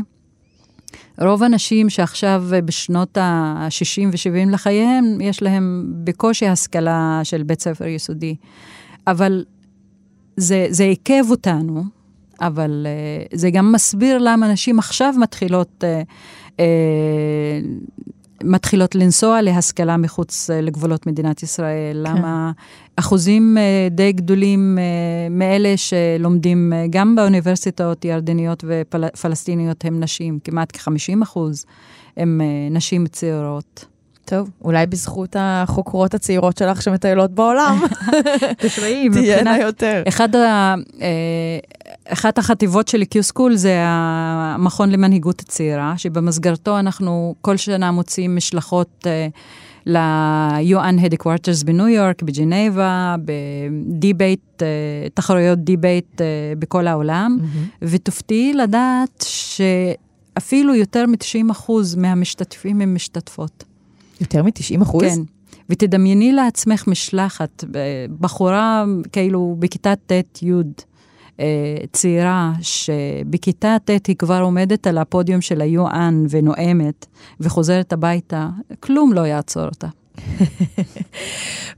רוב הנשים שעכשיו בשנות ה-60 ו-70 לחייהם, יש להם בקושי השכלה של בית ספר יסודי. אבל זה, זה עיכב אותנו, אבל uh, זה גם מסביר למה נשים עכשיו מתחילות, uh, uh, מתחילות לנסוע להשכלה מחוץ uh, לגבולות מדינת ישראל. כן. למה אחוזים uh, די גדולים uh, מאלה שלומדים גם באוניברסיטאות ירדניות ופלסטיניות הם נשים, כמעט כ-50 אחוז הם נשים צעירות. טוב, אולי בזכות החוקרות הצעירות שלך שמטיילות בעולם. תשמעי, תהיינה יותר. אחד ה, אחת החטיבות של Q-School זה המכון למנהיגות הצעירה, שבמסגרתו אנחנו כל שנה מוציאים משלחות ל-UN Headquarters בניו יורק, בג'נבה, ב debate, אה, תחרויות debate אה, בכל העולם, Mm-hmm. ותופתעי לדעת שאפילו יותר מ-90% מהמשתתפים הם משתתפות. יותר מ-90 אחוז? כן. ותדמייני לעצמך משלחת, בחורה כאילו בכיתה ט'-י', אה, צעירה, שבכיתה ט' היא כבר עומדת על הפודיום של ה-UN ונואמת, וחוזרת הביתה, כלום לא יעצור אותה.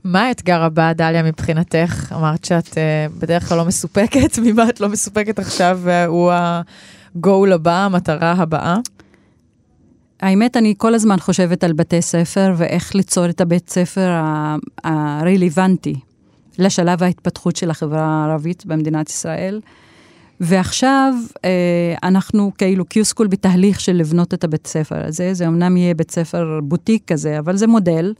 מה האתגר הבא, דליה, מבחינתך? אמרת שאת uh, בדרך כלל לא מסופקת, ממה את לא מסופקת עכשיו, הוא ה-goal הבא, המטרה הבאה? האמת, אני כל הזמן חושבת על בתי ספר ואיך ליצור את הבית ספר הרלוונטי לשלב ההתפתחות של החברה הערבית במדינת ישראל. ועכשיו אה, אנחנו כאילו קיוסקול בתהליך של לבנות את הבית ספר הזה. זה אמנם יהיה בית ספר בוטיק כזה, אבל זה מודל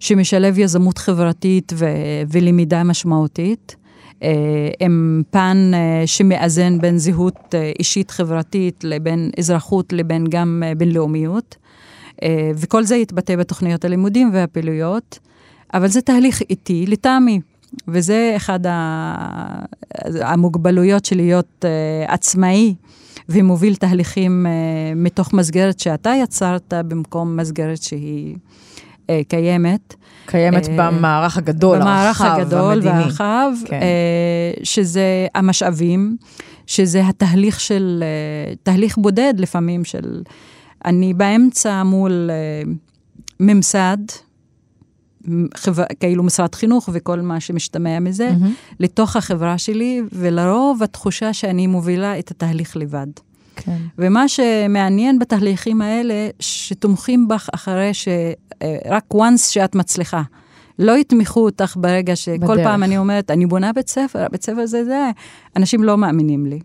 שמשלב יזמות חברתית ו- ולמידה משמעותית. אה, עם פן אה, שמאזן בין זהות אה, אישית חברתית לבין אזרחות לבין גם אה, בינלאומיות. אה, וכל זה יתבטא בתוכניות הלימודים והפעילויות, אבל זה תהליך איטי, לטעמי. וזה אחד ה- המוגבלויות של להיות אה, עצמאי ומוביל תהליכים אה, מתוך מסגרת שאתה יצרת במקום מסגרת שהיא אה, קיימת. קיימת במערך הגדול, במערך הרחב, הגדול המדיני. והרחב, כן. שזה המשאבים, שזה התהליך של, תהליך בודד לפעמים של, אני באמצע מול ממסד, חבר, כאילו משרד חינוך וכל מה שמשתמע מזה, מהמם. לתוך החברה שלי, ולרוב התחושה שאני מובילה את התהליך לבד. כן. ומה שמעניין בתהליכים האלה, שתומכים בך אחרי ש... אה, רק once שאת מצליחה. לא יתמכו אותך ברגע שכל בדרך. פעם אני אומרת, אני בונה בית ספר, הבית ספר זה זה, אנשים לא מאמינים לי.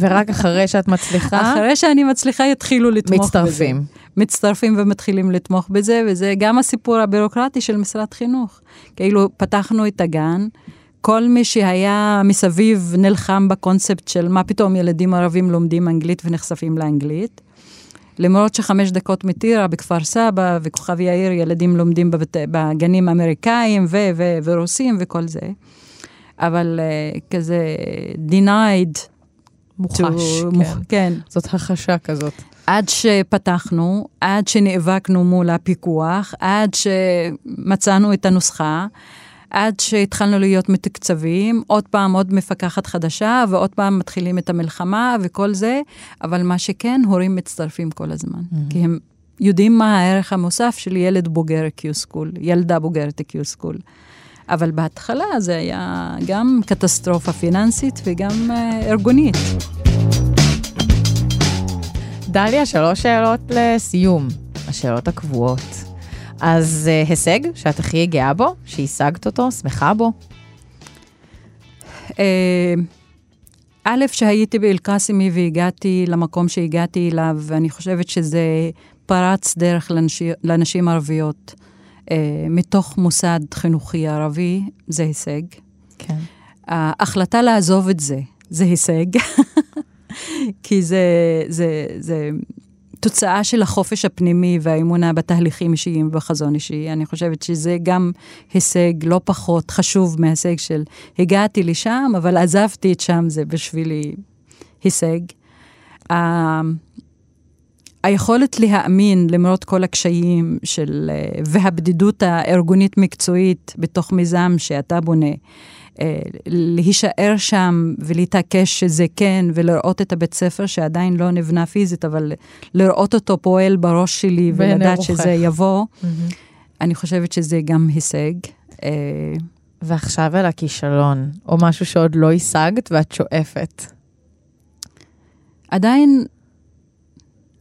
ורק אחרי שאת מצליחה, אחרי שאני מצליחה, יתחילו לתמוך בזה. מצטרפים. מצטרפים ומתחילים לתמוך בזה, וזה גם הסיפור הבירוקרטי של משרד חינוך. כאילו, פתחנו את הגן, כל מי שהיה מסביב נלחם בקונספט של מה פתאום ילדים ערבים לומדים אנגלית ונחשפים לאנגלית. למרות שחמש דקות מטירה, בכפר סבא וכוכב יאיר, ילדים לומדים בבת... בגנים אמריקאים ו- ו- ורוסים וכל זה. אבל uh, כזה denied. מוחש, to- כן. מוח- כן. זאת החשה כזאת. עד שפתחנו, עד שנאבקנו מול הפיקוח, עד שמצאנו את הנוסחה, עד שהתחלנו להיות מתוקצבים, עוד פעם עוד מפקחת חדשה, ועוד פעם מתחילים את המלחמה וכל זה, אבל מה שכן, הורים מצטרפים כל הזמן. כי הם יודעים מה הערך המוסף של ילד בוגר קיוסקול, ילדה בוגרת קיוסקול. אבל בהתחלה זה היה גם קטסטרופה פיננסית וגם אה, ארגונית. דליה, שלוש שאלות לסיום, השאלות הקבועות. אז uh, הישג שאת הכי גאה בו, שהשגת אותו, שמחה בו? אה, א', שהייתי באל-קאסמי והגעתי למקום שהגעתי אליו, ואני חושבת שזה פרץ דרך לנשים, לנשים ערביות מתוך מוסד חינוכי ערבי, זה הישג. כן. ההחלטה לעזוב את זה, זה הישג, כי זה, זה, זה תוצאה של החופש הפנימי והאמונה בתהליכים אישיים ובחזון אישי. אני חושבת שזה גם הישג לא פחות חשוב מהישג של הגעתי לשם, אבל עזבתי את שם, זה בשבילי הישג. היכולת להאמין למרות כל הקשיים של, אה, והבדידות הארגונית-מקצועית בתוך מיזם שאתה בונה, אה, להישאר שם ולהתעקש שזה כן, ולראות את הבית ספר שעדיין לא נבנה פיזית, אבל לראות אותו פועל בראש שלי ולדעת. שזה יבוא, אני חושבת שזה גם הישג. אה, ועכשיו אל הכישלון, או משהו שעוד לא השגת ואת שואפת. עדיין,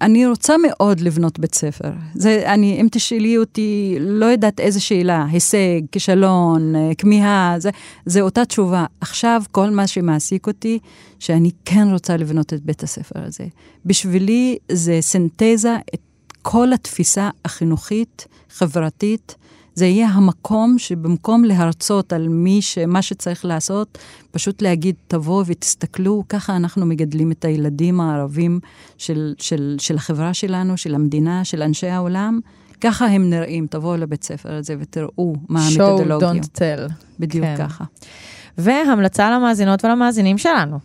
אני רוצה מאוד לבנות בית ספר. זה, אני, אם תשאלי אותי, לא יודעת איזה שאלה, הישג, כישלון, אה, כמיהה, זה, זה אותה תשובה. עכשיו, כל מה שמעסיק אותי, שאני כן רוצה לבנות את בית הספר הזה. בשבילי זה סינתזה, את כל התפיסה החינוכית, חברתית, זה יהיה המקום שבמקום להרצות על מי ש... מה שצריך לעשות, פשוט להגיד, תבואו ותסתכלו, ככה אנחנו מגדלים את הילדים הערבים של, של, של החברה שלנו, של המדינה, של אנשי העולם, ככה הם נראים, תבואו לבית ספר הזה ותראו מה show, המתודולוגיה. don't tell. בדיוק כן. ככה. והמלצה למאזינות ולמאזינים שלנו.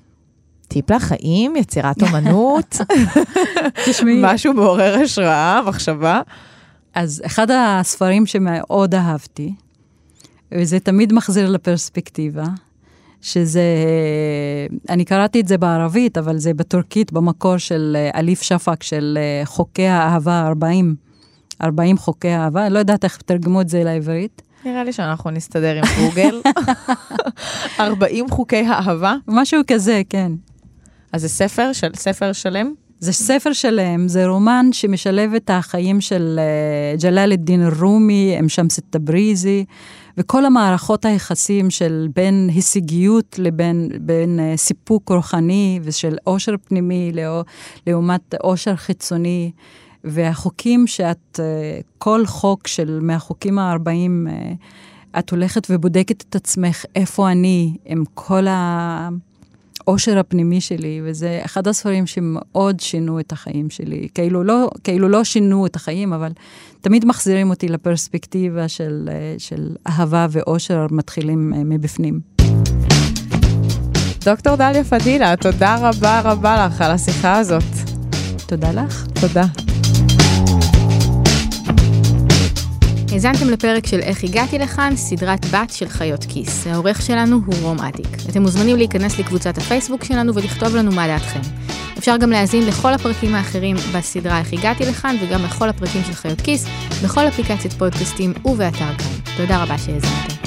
טיפ לחיים, יצירת אומנות, תשמעי, משהו מעורר השראה, מחשבה. אז אחד הספרים שמאוד אהבתי, וזה תמיד מחזיר לפרספקטיבה, שזה, אני קראתי את זה בערבית, אבל זה בטורקית, במקור של אה, אליף שפק, של אה, חוקי האהבה 40, 40 חוקי האהבה, אני לא יודעת איך תרגמו את זה לעברית. נראה לי שאנחנו נסתדר עם גוגל. 40 חוקי האהבה. משהו כזה, כן. אז זה ספר, של, ספר שלם? זה ספר שלם, זה רומן שמשלב את החיים של uh, ג'לאל א-דין א-רומי, עם שמס א-תבריזי, וכל המערכות היחסים של בין הישגיות לבין בין, uh, סיפוק רוחני ושל עושר פנימי לעומת עושר חיצוני. והחוקים שאת, uh, כל חוק של מהחוקים ה-40, uh, את הולכת ובודקת את עצמך איפה אני עם כל ה... העושר הפנימי שלי, וזה אחד הספרים שמאוד שינו את החיים שלי. כאילו לא, כאילו לא שינו את החיים, אבל תמיד מחזירים אותי לפרספקטיבה של, אה, של אהבה ועושר מתחילים אה, מבפנים. דוקטור דליה פדילה, תודה רבה רבה לך על השיחה הזאת. תודה לך. תודה. האזנתם לפרק של איך הגעתי לכאן, סדרת בת של חיות כיס. העורך שלנו הוא רום אטיק. אתם מוזמנים להיכנס לקבוצת הפייסבוק שלנו ולכתוב לנו מה דעתכם. אפשר גם להאזין לכל הפרקים האחרים בסדרה איך הגעתי לכאן וגם לכל הפרקים של חיות כיס, בכל אפליקציית פודקאסטים ובאתר כאן. תודה רבה שהאזנתם.